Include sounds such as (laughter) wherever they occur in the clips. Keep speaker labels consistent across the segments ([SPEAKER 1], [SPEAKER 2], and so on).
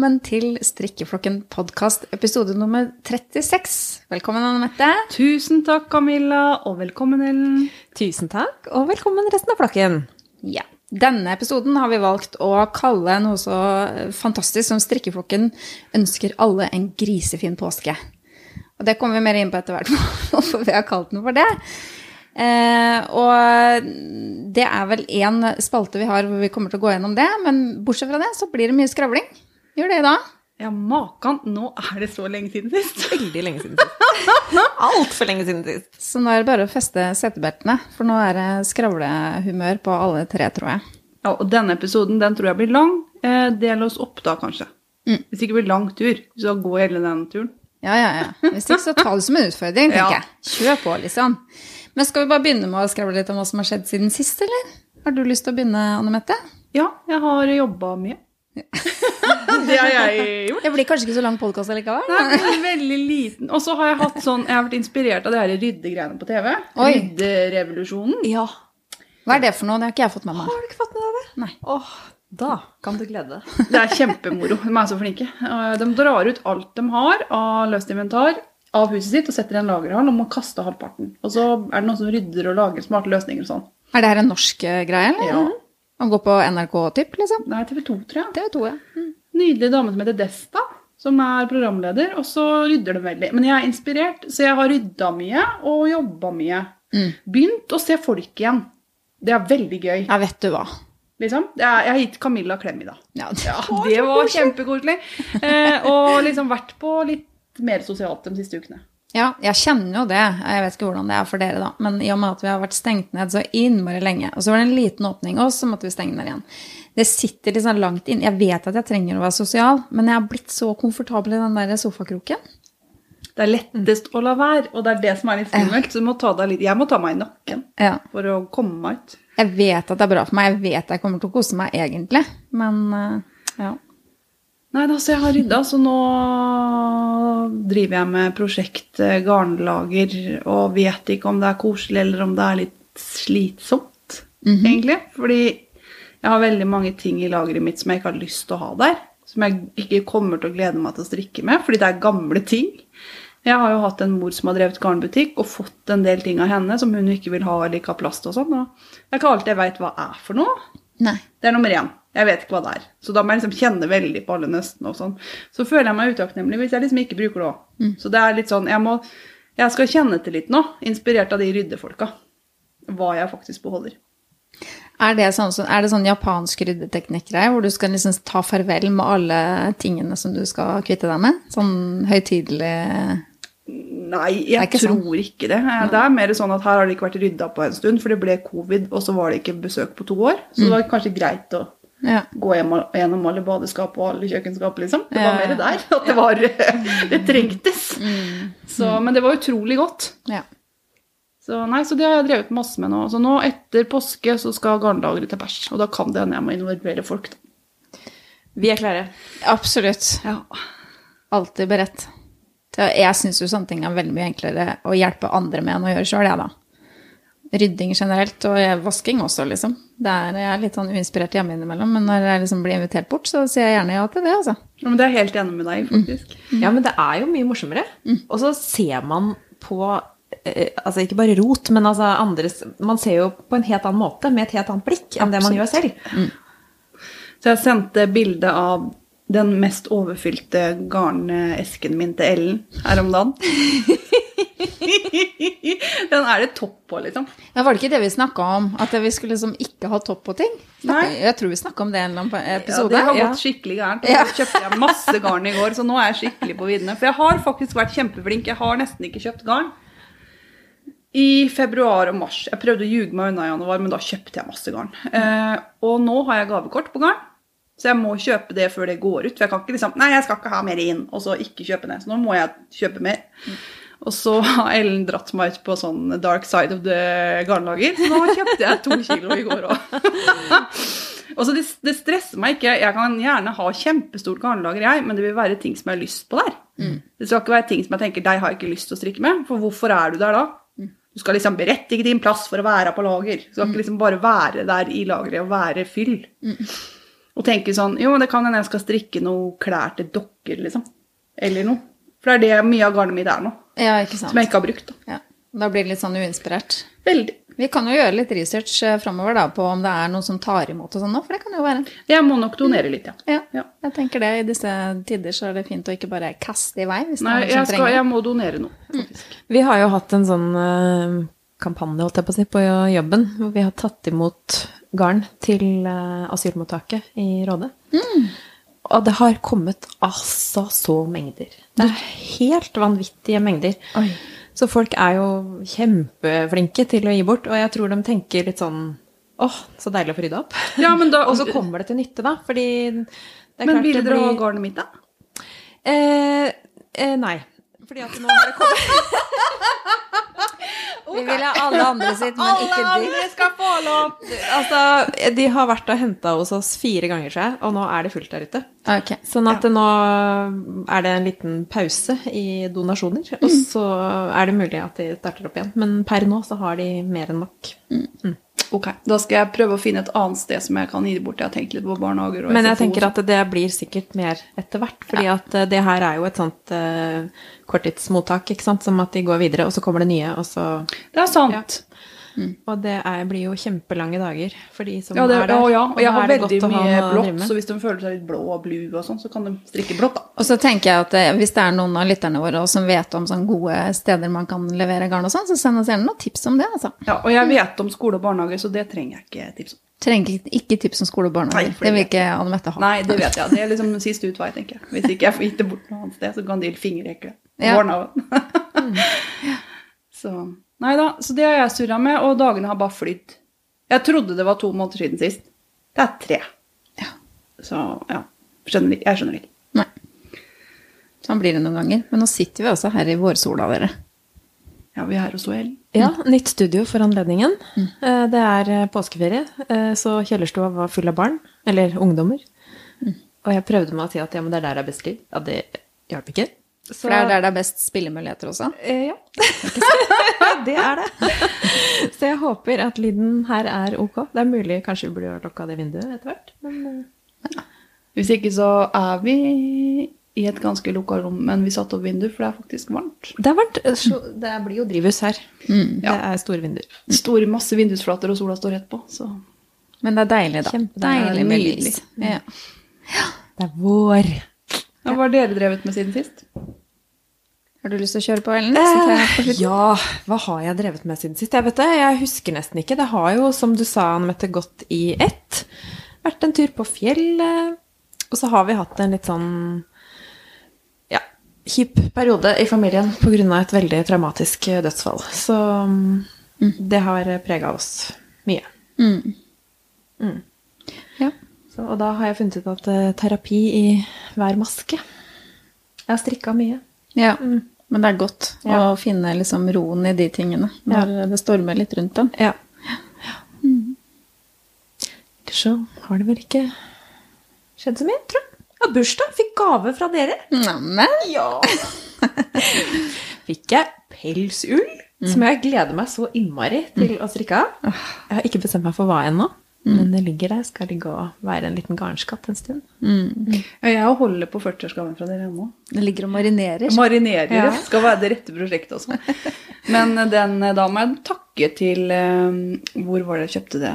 [SPEAKER 1] Velkommen til Strikkeflokken podkast episode nummer 36. Velkommen, Anne Mette.
[SPEAKER 2] Tusen takk, Camilla, og velkommen, Ellen.
[SPEAKER 3] Tusen takk, og velkommen resten av flokken.
[SPEAKER 1] Ja. Denne episoden har vi valgt å kalle noe så fantastisk som Strikkeflokken ønsker alle en grisefin påske. Og det kommer vi mer inn på etter hvert, (laughs) hvorfor vi har kalt den for det. Eh, og det er vel én spalte vi har hvor vi kommer til å gå gjennom det, men bortsett fra det så blir det mye skravling. Gjør det da?
[SPEAKER 2] Ja, makan, nå er det så lenge siden sist. (laughs)
[SPEAKER 3] Veldig lenge siden sist. Altfor lenge siden sist.
[SPEAKER 1] Så nå er det bare å feste setebeltene, for nå er det skravlehumør på alle tre, tror jeg.
[SPEAKER 2] Ja, og denne episoden den tror jeg blir lang. Eh, del oss opp da, kanskje.
[SPEAKER 1] Mm.
[SPEAKER 2] Hvis det ikke blir lang tur, så gå hele den turen.
[SPEAKER 1] Ja, ja, ja. Hvis ikke, så ta det som en utfordring, (laughs) tenker
[SPEAKER 2] Ja.
[SPEAKER 1] jeg. Kjør på, liksom. Men skal vi bare begynne med å skravle litt om hva som har skjedd siden sist, eller? Har du lyst til å begynne, Anne Mette?
[SPEAKER 2] Ja, jeg har jobba mye. Det har jeg gjort.
[SPEAKER 1] Det blir kanskje ikke så lang podkast likevel?
[SPEAKER 2] Nei, er veldig, liten. Og så har jeg hatt sånn, jeg har vært inspirert av det her ryddegreiene på TV.
[SPEAKER 1] Oi.
[SPEAKER 2] Rydderevolusjonen.
[SPEAKER 3] Ja.
[SPEAKER 1] Hva er det for noe? Det har ikke jeg fått med meg.
[SPEAKER 3] Har du ikke fått med deg det?
[SPEAKER 1] Nei.
[SPEAKER 3] Åh, da kan du glede deg.
[SPEAKER 2] Det er kjempemoro. De er så flinke. Eh, De drar ut alt de har av løst inventar av huset sitt og setter i en lagerhall og må kaste halvparten. Og så er det noen som rydder og lager smarte løsninger og sånn.
[SPEAKER 1] Er det her en norsk eh, greie, eller?
[SPEAKER 2] Ja.
[SPEAKER 1] Han går på NRK Tipp,
[SPEAKER 2] liksom? Er TV 2, tror jeg.
[SPEAKER 1] TV 2, ja. Mm.
[SPEAKER 2] Nydelig dame som heter Desta, som er programleder, og så rydder de veldig. Men jeg er inspirert, så jeg har rydda mye og jobba mye.
[SPEAKER 1] Mm.
[SPEAKER 2] Begynt å se folk igjen. Det er veldig gøy.
[SPEAKER 1] Ja, vet du hva.
[SPEAKER 2] Liksom. Jeg har gitt Camilla klem i dag.
[SPEAKER 1] Ja,
[SPEAKER 2] Ja, det var kjempekoselig. (laughs) Eh, og liksom vært på litt mer sosialt de siste ukene.
[SPEAKER 1] Ja, jeg kjenner jo det. Jeg vet ikke hvordan det er for dere, da. Men i og med at vi har vært stengt ned så innmari lenge, og så var det en liten åpning, og så måtte vi stenge ned igjen. Det sitter sånn langt inn. Jeg vet at jeg trenger å være sosial, men jeg har blitt så komfortabel i den der sofakroken.
[SPEAKER 2] Det er lettest å la være, og det er det som er litt skummelt. Så litt, jeg må ta meg i nakken
[SPEAKER 1] Ja.
[SPEAKER 2] for å komme meg ut.
[SPEAKER 1] Jeg vet at det er bra for meg. Jeg vet jeg kommer til å kose meg egentlig. Men eh, ja.
[SPEAKER 2] Nei da, så jeg har rydda, så nå driver jeg med prosjekt eh, garnlager og vet ikke om det er koselig eller om det er litt slitsomt, egentlig. Fordi jeg har veldig mange ting i lageret mitt som jeg ikke har lyst til å ha der. Som jeg ikke kommer til å glede meg til å strikke med, fordi det er gamle ting. Jeg har jo hatt en mor som har drevet garnbutikk og fått en del ting av henne som hun ikke vil ha eller ikke har plass til og sånn. Og det er ikke alltid jeg veit hva er for noe.
[SPEAKER 1] Nei.
[SPEAKER 2] Det er nummer én. Jeg vet ikke hva det er. Så da må jeg liksom kjenne veldig på alle nøstene og sånn. Så føler jeg meg utakknemlig hvis jeg liksom ikke bruker det òg. Så det er litt sånn jeg må Jeg skal kjenne til litt nå, inspirert av de ryddefolka, hva jeg faktisk beholder.
[SPEAKER 1] Er det sånn, er det sånn japansk ryddeteknikk-greie, hvor du skal liksom ta farvel med alle tingene som du skal kvitte deg med? Sånn høytidelig
[SPEAKER 2] Nei, jeg
[SPEAKER 1] ikke sånn.
[SPEAKER 2] tror ikke det. Det er mer sånn at her har det ikke vært rydda på en stund, for det ble covid, og så var det ikke besøk på to år. Så det var kanskje greit å
[SPEAKER 1] Ja.
[SPEAKER 2] gå gjennom alle badeskap og alle kjøkkenskap, liksom. Det var mer der. At det var (laughs) Det trengtes. Så, men det var utrolig godt.
[SPEAKER 1] ja.
[SPEAKER 2] Så, nei, så det har jeg drevet masse med nå. Så nå etter påske så skal garnlageret til bæsj. Og da kan det hende jeg må involvere folk. Da.
[SPEAKER 3] Vi er klare.
[SPEAKER 1] Absolutt.
[SPEAKER 2] Ja.
[SPEAKER 1] Alltid beredt. Jeg syns jo sånne ting er veldig mye enklere å hjelpe andre med enn å gjøre sjøl, jeg, da. Rydding generelt, og vasking også, liksom. Det er, jeg er litt sånn uinspirert hjemme innimellom, men når jeg liksom blir invitert bort, så sier jeg gjerne ja til det, altså.
[SPEAKER 2] Ja, Men det er helt enig med deg i, faktisk.
[SPEAKER 3] Ja, men det er jo mye morsommere. Og så ser man på eh, Altså ikke bare rot, men altså andres Man ser jo på en helt annen måte, med et helt annet blikk, enn det man gjør selv.
[SPEAKER 2] Så jeg sendte bilde av den mest overfylte garnesken min til Ellen her om dagen. (laughs) (laughs) den er det topp på, liksom.
[SPEAKER 1] Ja, Var det ikke det vi snakka om? At vi skulle liksom ikke ha topp på ting? Snakket-. Jeg tror vi snakka om det i en eller annen
[SPEAKER 2] Ja, det har gått skikkelig gærent. Og så kjøpte jeg masse garn i går, så nå er jeg skikkelig på viddene. For jeg har faktisk vært kjempeflink. Jeg har nesten ikke kjøpt garn. I februar og mars. Jeg prøvde å ljuge meg unna i januar, men da kjøpte jeg masse garn. Eh, og nå har jeg gavekort på garn, så jeg må kjøpe det før det går ut. For jeg kan ikke liksom Nei, jeg skal ikke ha mer inn, og så ikke kjøpe det. Så nå må jeg kjøpe mer. Og så har Ellen dratt meg ut på sånn dark side of the garnlager. Så nå kjøpte jeg to kilo i går òg. (laughs) Og så det, det stresser meg ikke. Jeg kan gjerne ha kjempestort garnlager, jeg, men det vil være ting som jeg har lyst på der. Det skal ikke være ting som jeg tenker deg har jeg ikke lyst til å strikke med, for hvorfor er du der da? Du skal liksom berettige din plass for å være på lager. Du skal ikke liksom bare være der i lageret og være fyll. Og tenke sånn Jo, det kan hende jeg skal strikke noe klær til dokker, liksom. Eller noe. For det er det mye av garnet mitt er nå.
[SPEAKER 1] Ja, ikke sant.
[SPEAKER 2] Som jeg ikke har brukt. da.
[SPEAKER 1] Ja. Da blir det litt sånn uinspirert.
[SPEAKER 2] Veldig.
[SPEAKER 1] Vi kan jo gjøre litt research eh, framover da, på om det er noen som tar imot og sånn nå, for det kan jo være.
[SPEAKER 2] Jeg må nok donere litt, ja.
[SPEAKER 1] Ja,
[SPEAKER 2] Ja.
[SPEAKER 1] jeg tenker det. I disse tider så er det fint å ikke bare kaste i vei. hvis det
[SPEAKER 2] Nei,
[SPEAKER 1] er noen
[SPEAKER 2] jeg,
[SPEAKER 1] som
[SPEAKER 2] skal, jeg må donere noe, faktisk.
[SPEAKER 3] Vi har jo hatt en sånn eh, kampanje, holdt jeg på å si, på jobben, hvor vi har tatt imot garn til eh, asylmottaket i Råde. Og det har kommet altså så mengder. Det er helt vanvittige mengder.
[SPEAKER 1] Oi.
[SPEAKER 3] Så folk er jo kjempeflinke til å gi bort, og jeg tror de tenker litt sånn Åh, så deilig å få rydda opp.
[SPEAKER 2] Ja, men da- (laughs)
[SPEAKER 3] og så kommer det til nytte, da, fordi det er
[SPEAKER 2] Men
[SPEAKER 3] klart
[SPEAKER 2] vil
[SPEAKER 3] det
[SPEAKER 2] dere ha
[SPEAKER 3] blir-
[SPEAKER 2] garnet mitt, da?
[SPEAKER 3] Eh, eh, nei. Fordi at nå har det kommet (laughs)
[SPEAKER 1] Vi vil ha alle andre sitt, men ikke ditt.
[SPEAKER 2] skal få lov!
[SPEAKER 3] Altså, de har vært og henta hos oss fire ganger, seg, og nå er det fullt der ute.
[SPEAKER 1] Okay.
[SPEAKER 3] Sånn at ja. nå er det en liten pause i donasjoner, og så er det mulig at de starter opp igjen. Men per nå så har de mer enn nok.
[SPEAKER 2] Ok, Da skal jeg prøve å finne et annet sted som jeg kan gi det bort. Jeg har tenkt litt på barnehager
[SPEAKER 3] Men jeg tenker at det blir sikkert mer etter hvert, fordi at eh, det her er jo et sånt uh, korttidsmottak, ikke sant, som at de går videre, og så kommer det nye, og så.
[SPEAKER 2] Det er sant.
[SPEAKER 3] Og det er, blir jo kjempelange dager for de som
[SPEAKER 2] Ja, det,
[SPEAKER 3] er der.
[SPEAKER 2] Ja, ja. Og jeg har veldig mye blått, så hvis de føler seg litt blå og blue og sånn, så kan de strikke blått, da.
[SPEAKER 1] Og så tenker jeg at eh, hvis det er noen av lytterne våre som vet om sånne gode steder man kan levere garn og sånn, så send oss gjerne noen tips om det, altså.
[SPEAKER 2] Ja, og jeg vet om skole og barnehage, så det trenger jeg ikke tips om.
[SPEAKER 1] Trenger ikke- ikke tips om skole og barnehage.
[SPEAKER 2] Nei,
[SPEAKER 1] Det vil
[SPEAKER 2] det-
[SPEAKER 1] ikke Anne Mette ha.
[SPEAKER 2] Nei, det vet jeg. Det er liksom siste utvei, tenker jeg. Hvis ikke jeg får gitt det bort noe annet sted, så kan de fingerrekle
[SPEAKER 1] Ja.
[SPEAKER 2] barnehagen. (laughs) så Nei da, så det har jeg surra med, og dagene har bare flydd. Jeg trodde det var to måneder siden sist. Det er tre.
[SPEAKER 1] Ja.
[SPEAKER 2] Så ja. Skjønner, jeg skjønner ikke.
[SPEAKER 1] Nei. Sånn blir det noen ganger. Men nå sitter vi også her i vårsola, dere.
[SPEAKER 2] Ja, vi er her hos OL.
[SPEAKER 3] Ja, nytt studio for anledningen. Mm. Det er eh, påskeferie, eh, så kjellerstua var full av barn, eller ungdommer. Og jeg prøvde meg si at ja, men det er der det er best liv. Ja, det hjalp ikke. Så,
[SPEAKER 1] For det er der det er best spillemuligheter også.
[SPEAKER 3] Eh, Ja. (laughs) det er det. Så jeg håper at lyden her er ok. Det er mulig kanskje vi burde lukka det vinduet etter hvert. Men eh,
[SPEAKER 2] Hvis ikke så er vi i et ganske lukka rom, men vi satte opp vindu, for det er faktisk varmt.
[SPEAKER 3] det, er varmt. Så det blir jo drivhus her. Det
[SPEAKER 2] Ja.
[SPEAKER 3] er store vinduer.
[SPEAKER 2] Store, masse vindusflater, og sola står rett på, så
[SPEAKER 1] Men det er deilig, da.
[SPEAKER 3] Kjempedeilig.
[SPEAKER 1] Deilig med lys. Ja. Ja.
[SPEAKER 3] Det er vår.
[SPEAKER 2] ja, Hva har dere drevet med siden sist?
[SPEAKER 1] Har du lyst til å kjøre på, Ellen? Slutten.
[SPEAKER 3] Ja, hva har jeg drevet med siden sist? Jeg vet det, jeg husker nesten ikke. Det har jo, som du sa, Anne Mette, gått i ett. Vært en tur på fjellet. Og så har vi hatt en litt sånn ja, kjip periode i familien pga. et veldig traumatisk dødsfall. Så mm, det har prega oss mye.
[SPEAKER 1] Mm. Ja.
[SPEAKER 3] Så, og da har jeg funnet ut at eh, terapi i hver maske Jeg har strikka mye.
[SPEAKER 1] Ja. Men det er godt
[SPEAKER 3] Ja.
[SPEAKER 1] å finne liksom roen i de tingene når det stormer litt rundt dem.
[SPEAKER 3] Ja. Ellers så har det vel ikke skjedd så mye, tror jeg. Ja, bursdag. Fikk gave fra dere.
[SPEAKER 1] Neimen.
[SPEAKER 3] Ja. (laughs) Fikk jeg pelsull, som jeg gleder meg så innmari til å strikke av. Jeg har ikke bestemt meg for hva ennå, men det ligger der. Skal ligge og være en liten garnskatt en stund.
[SPEAKER 2] Ja, jeg holder på 40-årsgaven fra dere ennå.
[SPEAKER 1] Det ligger og marinerer.
[SPEAKER 2] Marinerer
[SPEAKER 3] Ja.
[SPEAKER 2] det. Skal være det rette prosjektet også. (laughs) Men eh, den eh, da må jeg takke til eh, Hvor var det jeg kjøpte det?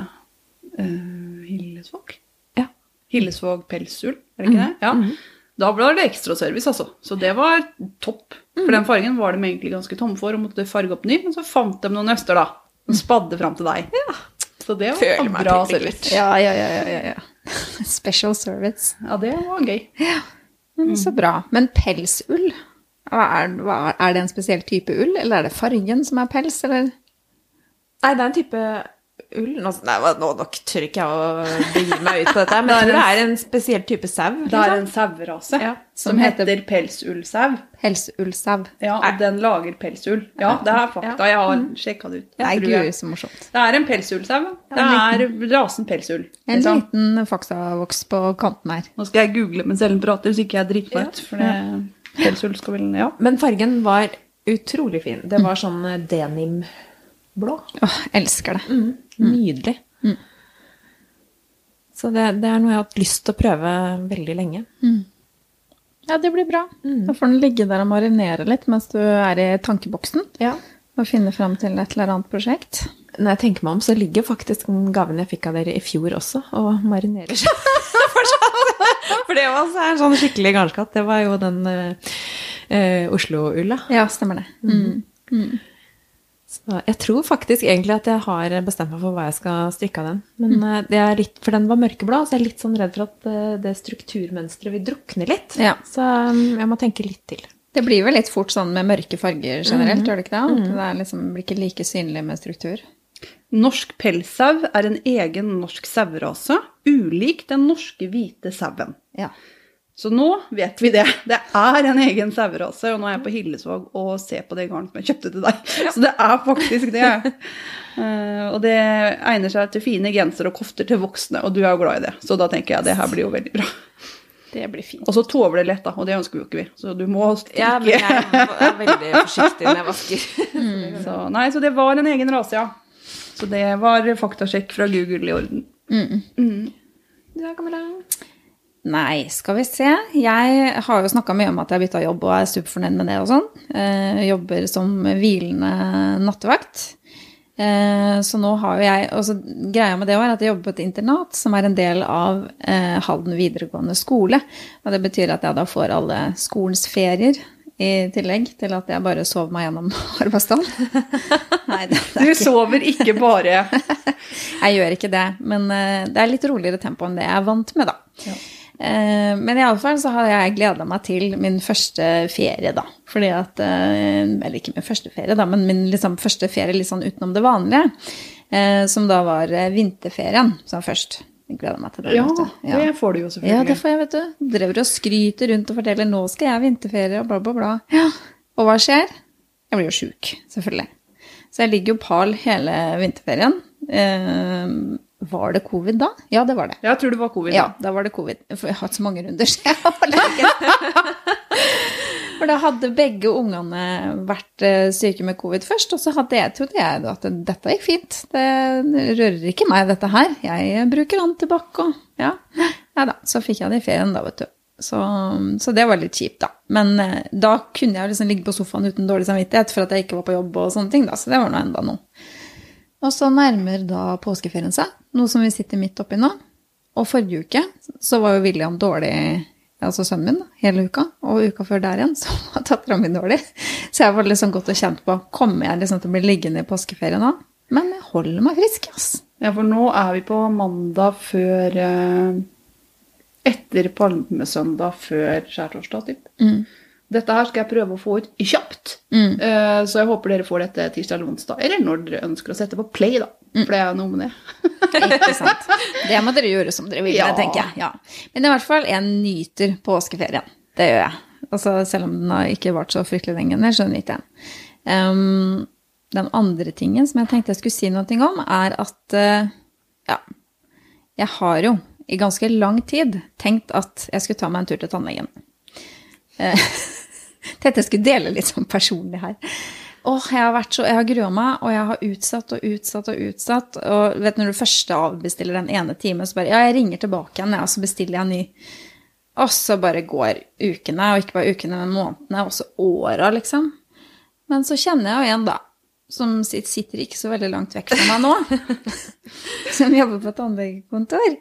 [SPEAKER 2] Uh, Hillesvåg?
[SPEAKER 3] Ja.
[SPEAKER 2] Hillesvåg pelsull, er det ikke det? Ja. Da ble det ekstraservice, altså. Så det var topp. For den fargen var de egentlig ganske tomme for, og måtte farge opp ny. Men så fant de noen nøster, da. Som spadde fram til deg. Så det var bra service.
[SPEAKER 1] Ja, ja, ja, ja, ja, ja. (laughs) Special service.
[SPEAKER 2] Ja, det var gøy.
[SPEAKER 1] Men Så bra. Men pelsull, er, er det en spesiell type ull, eller er det fargen som er pels, eller?
[SPEAKER 3] Nei, det er en type ull Nå, nei, nå nok tør ikke jeg å begi meg ut på dette, men (laughs) jeg tror det er en spesiell type sau.
[SPEAKER 2] Det er
[SPEAKER 3] liksom.
[SPEAKER 2] en sauerase
[SPEAKER 3] Ja,
[SPEAKER 2] som,
[SPEAKER 1] som heter-
[SPEAKER 2] pelsullsau.
[SPEAKER 1] Pelsullsau.
[SPEAKER 2] Ja, og den lager pelsull. Ja, det er fakta. Jeg har sjekka det ut.
[SPEAKER 1] Nei,
[SPEAKER 2] er
[SPEAKER 1] gud, så morsomt.
[SPEAKER 2] Det er en pelsullsau. Det er rasen pelsull.
[SPEAKER 1] En
[SPEAKER 2] liksom.
[SPEAKER 1] liten faksavoks på kanten her.
[SPEAKER 2] Nå skal jeg google mens Ellen prater, så ikke jeg driter meg ut. For det, pelsull skal vel Ja.
[SPEAKER 3] Men fargen var utrolig fin. Det var sånn eh, denimblå.
[SPEAKER 1] Åh, elsker det.
[SPEAKER 3] Nydelig. Så det, det er noe jeg har hatt lyst til å prøve veldig lenge.
[SPEAKER 1] Ja, det blir bra. Da får den ligge der og marinere litt mens du er i tankeboksen.
[SPEAKER 3] Ja.
[SPEAKER 1] Og finne fram til et eller annet prosjekt.
[SPEAKER 3] Når jeg tenker meg om, så ligger faktisk den gaven jeg fikk av dere i fjor også, og marinerer seg (laughs) fortsatt. For det var en sånn skikkelig garnskatt. Det var jo den uh, uh, Oslo-ulla.
[SPEAKER 1] Ja, stemmer det. Mm.
[SPEAKER 3] Så jeg tror faktisk egentlig at jeg har bestemt meg for hva jeg skal strikke av den. Men mm. det er litt, For den var mørkeblå, så jeg er litt sånn redd for at eh, det strukturmønsteret vil drukne litt.
[SPEAKER 1] Ja.
[SPEAKER 3] Så um, jeg må tenke litt til.
[SPEAKER 1] Det blir vel litt fort sånn med mørke farger generelt, gjør det ikke det? Mm. det er liksom, blir ikke like synlig med struktur.
[SPEAKER 2] Norsk pelssau er en egen norsk sauerase, ulik den norske hvite sauen.
[SPEAKER 1] Ja.
[SPEAKER 2] Så nå vet vi det. Det er en egen sauerase, og nå er jeg på Hillesvåg og ser på det garnet som jeg kjøpte til deg. Så det er faktisk det. Uh, og det egner seg til fine gensere og kofter til voksne, og du er jo glad i det. Så da tenker jeg det her blir jo veldig bra.
[SPEAKER 1] Det blir fint.
[SPEAKER 2] Og så tover det lett, da, og det ønsker jo ikke vi. Så du må strikke.
[SPEAKER 3] Ja, men jeg er veldig forsiktig når jeg vasker.
[SPEAKER 2] Så, nei, så det var en egen rase, ja. Så det var faktasjekk fra Google i orden.
[SPEAKER 3] Du er Camilla.
[SPEAKER 1] Nei, skal vi se. Jeg har jo snakka mye om at jeg har bytta jobb og er superfornøyd med det og sånn. Eh, jobber som hvilende nattevakt. Eh, så nå har jo jeg Og så greia med det var at jeg jobber på et internat som er en del av eh, Halden videregående skole. Og det betyr at jeg da får alle skolens ferier. I tillegg til at jeg bare sover meg gjennom (laughs) arbeidsdagen.
[SPEAKER 2] Du sover ikke bare (laughs)
[SPEAKER 1] jeg gjør ikke det, men det er litt roligere tempo enn det jeg er vant med, da. Eh, men iallfall så har jeg gleda meg til min første ferie, da. Fordi at eh, Eller ikke min første ferie, da, men min liksom, første ferie litt sånn utenom det vanlige. eh, Som da var eh, vinterferien som først. Jeg gleder meg til det.
[SPEAKER 2] Ja,
[SPEAKER 1] du.
[SPEAKER 2] det får du jo selvfølgelig.
[SPEAKER 1] Ja, det får jeg, vet du. Driver og skryter rundt og forteller 'nå skal jeg vinterferie', og bla, bla, bla. Ja. Og hva skjer? Jeg blir jo sjuk, selvfølgelig. Så jeg ligger jo pal hele vinterferien. Eh, var det covid da? Ja, det var det.
[SPEAKER 2] Jeg tror det var covid.
[SPEAKER 1] Ja, da var det covid. For jeg har hatt så mange runder, så jeg har lenge. (laughs) For da hadde begge ungene vært eh, syke med covid først, og så hadde jeg, trodde jeg at dette gikk fint. Det rører ikke meg, dette her. Jeg bruker antibac og ja. ja da. Så fikk jeg det i ferien da, vet du. Så, så det var litt kjipt, da. Men eh, da kunne jeg liksom ligge på sofaen uten dårlig samvittighet for at jeg ikke var på jobb og sånne ting, da. Så det var nå enda noe. Og så nærmer da påskeferien seg, noe som vi sitter midt oppi nå. Og forrige uke så var jo William dårlig, altså sønnen min, hele uka. Og uka før der igjen så var dattera mi dårlig. Så jeg var liksom godt og kjent på Kommer jeg liksom til å bli liggende i påskeferien nå? Men jeg holder meg frisk, ass.
[SPEAKER 2] Ja, for nå er vi på mandag før eh, Etter palmesøndag før skjærtorsdag, typ.
[SPEAKER 1] Mm.
[SPEAKER 2] Dette her skal jeg prøve å få ut kjapt. Mm. så jeg håper dere får dette tirsdag eller onsdag. Eller når dere ønsker å sette på play, da. For det er jo noe med det.
[SPEAKER 1] Ikke sant? (laughs) Det må dere gjøre som dere vil,
[SPEAKER 2] Ja.
[SPEAKER 1] tenker jeg. Ja. Men i hvert fall, jeg nyter påskeferien. Det gjør jeg. Altså, selv om den har ikke vart så fryktelig lenge, men skjønner ikke jeg. Ehm, den andre tingen som jeg tenkte jeg skulle si noe om, er at uh, ja, jeg har jo i ganske lang tid tenkt at jeg skulle ta meg en tur til tannlegen. Uh, (laughs) Tenkte jeg skulle dele litt sånn personlig her. Åh, jeg har vært så, jeg har grua meg, og jeg har utsatt og utsatt og utsatt. Og vet når du først avbestiller den ene timen, så bare Ja, jeg ringer tilbake igjen, ja, og så bestiller jeg en ny. Og så bare går ukene, og ikke bare ukene, men månedene, og så åra, liksom. Men så kjenner jeg jo en, da, som sitter ikke så veldig langt vekk fra meg nå, (laughs) (laughs) som jobber på et tannlegekontor.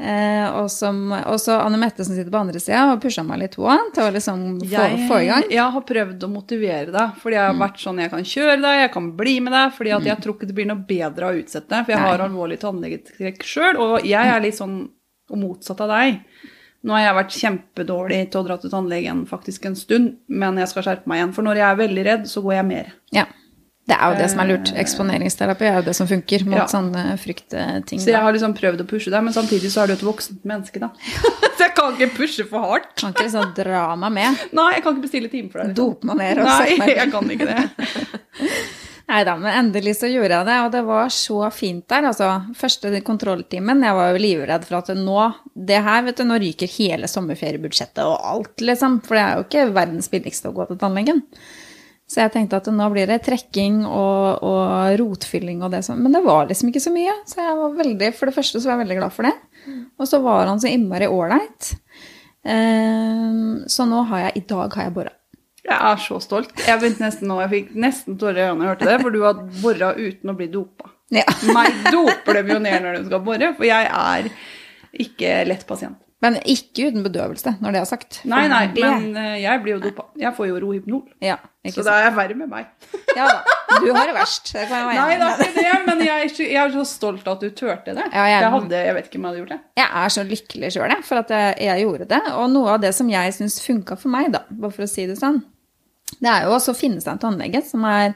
[SPEAKER 1] Eh, og, som, så Anne Mette som sitter på andre sida og pusha meg litt på til å liksom få, få i gang.
[SPEAKER 2] jeg har prøvd å motivere deg, fordi jeg har vært sånn jeg kan kjøre deg, jeg kan bli med deg, fordi at jeg tror ikke det blir noe bedre å utsette, for jeg
[SPEAKER 1] Nei.
[SPEAKER 2] har alvorlig tannlegetrekk sjøl, og jeg er litt sånn motsatt av deg. Nå har jeg vært kjempedårlig til å dra til tannlegen faktisk en stund, men jeg skal skjerpe meg igjen, for når jeg er veldig redd, så går jeg mer.
[SPEAKER 1] Ja. Det er jo det som er lurt. Eksponeringsterapi er jo det som funker mot
[SPEAKER 2] Ja.
[SPEAKER 1] sånne fryktting.
[SPEAKER 2] Så jeg har liksom prøvd å pushe deg, men samtidig så er du et voksent menneske, da. (laughs) så jeg kan ikke pushe for hardt.
[SPEAKER 1] Kan ikke liksom dra meg med.
[SPEAKER 2] Nei, jeg kan ikke bestille time for deg. liksom.
[SPEAKER 1] Dope meg ned og
[SPEAKER 2] Nei,
[SPEAKER 1] sette meg
[SPEAKER 2] jeg kan ikke det. (laughs)
[SPEAKER 1] Nei da, men endelig så gjorde jeg det, og det var så fint der. Altså, første kontrolltimen, jeg var jo livredd for at nå, det her, vet du, nå ryker hele sommerferiebudsjettet og alt, liksom. For det er jo ikke verdens billigste å gå til tannlegen. Så jeg tenkte at nå blir det trekking og, og rotfylling og det sånn. Men det var liksom ikke så mye. Så jeg var veldig, for det første så var jeg veldig glad for det. Og så var han så innmari ålreit. Um, så nå har jeg I dag har jeg bora.
[SPEAKER 2] Jeg er så stolt. Jeg begynte nesten nå, jeg fikk nesten tårer i øynene da jeg hørte det, for du har bora uten å bli dopa.
[SPEAKER 1] Ja. (laughs)
[SPEAKER 2] Meg doper dem jo ned når de skal bore, for jeg er ikke lett pasient.
[SPEAKER 1] Men ikke uten bedøvelse, når det er sagt.
[SPEAKER 2] Nei, nei, men eh, jeg blir jo dopa. Jeg får jo Rohypnol.
[SPEAKER 1] ja, ikke
[SPEAKER 2] Så da er jeg verre med meg. (laughs)
[SPEAKER 1] Ja da. Du har det verst. Det kan jeg være
[SPEAKER 2] Nei, det er ikke det, men jeg er, så, jeg er så stolt at du turte det.
[SPEAKER 1] Ja, jeg-
[SPEAKER 2] jeg, hadde, jeg vet ikke om jeg hadde gjort det.
[SPEAKER 1] Jeg er så lykkelig sjøl, for at jeg, jeg gjorde det. Og noe av det som jeg syns funka for meg, da, bare for å si det sånn, det er jo også å finne seg en tannlege som er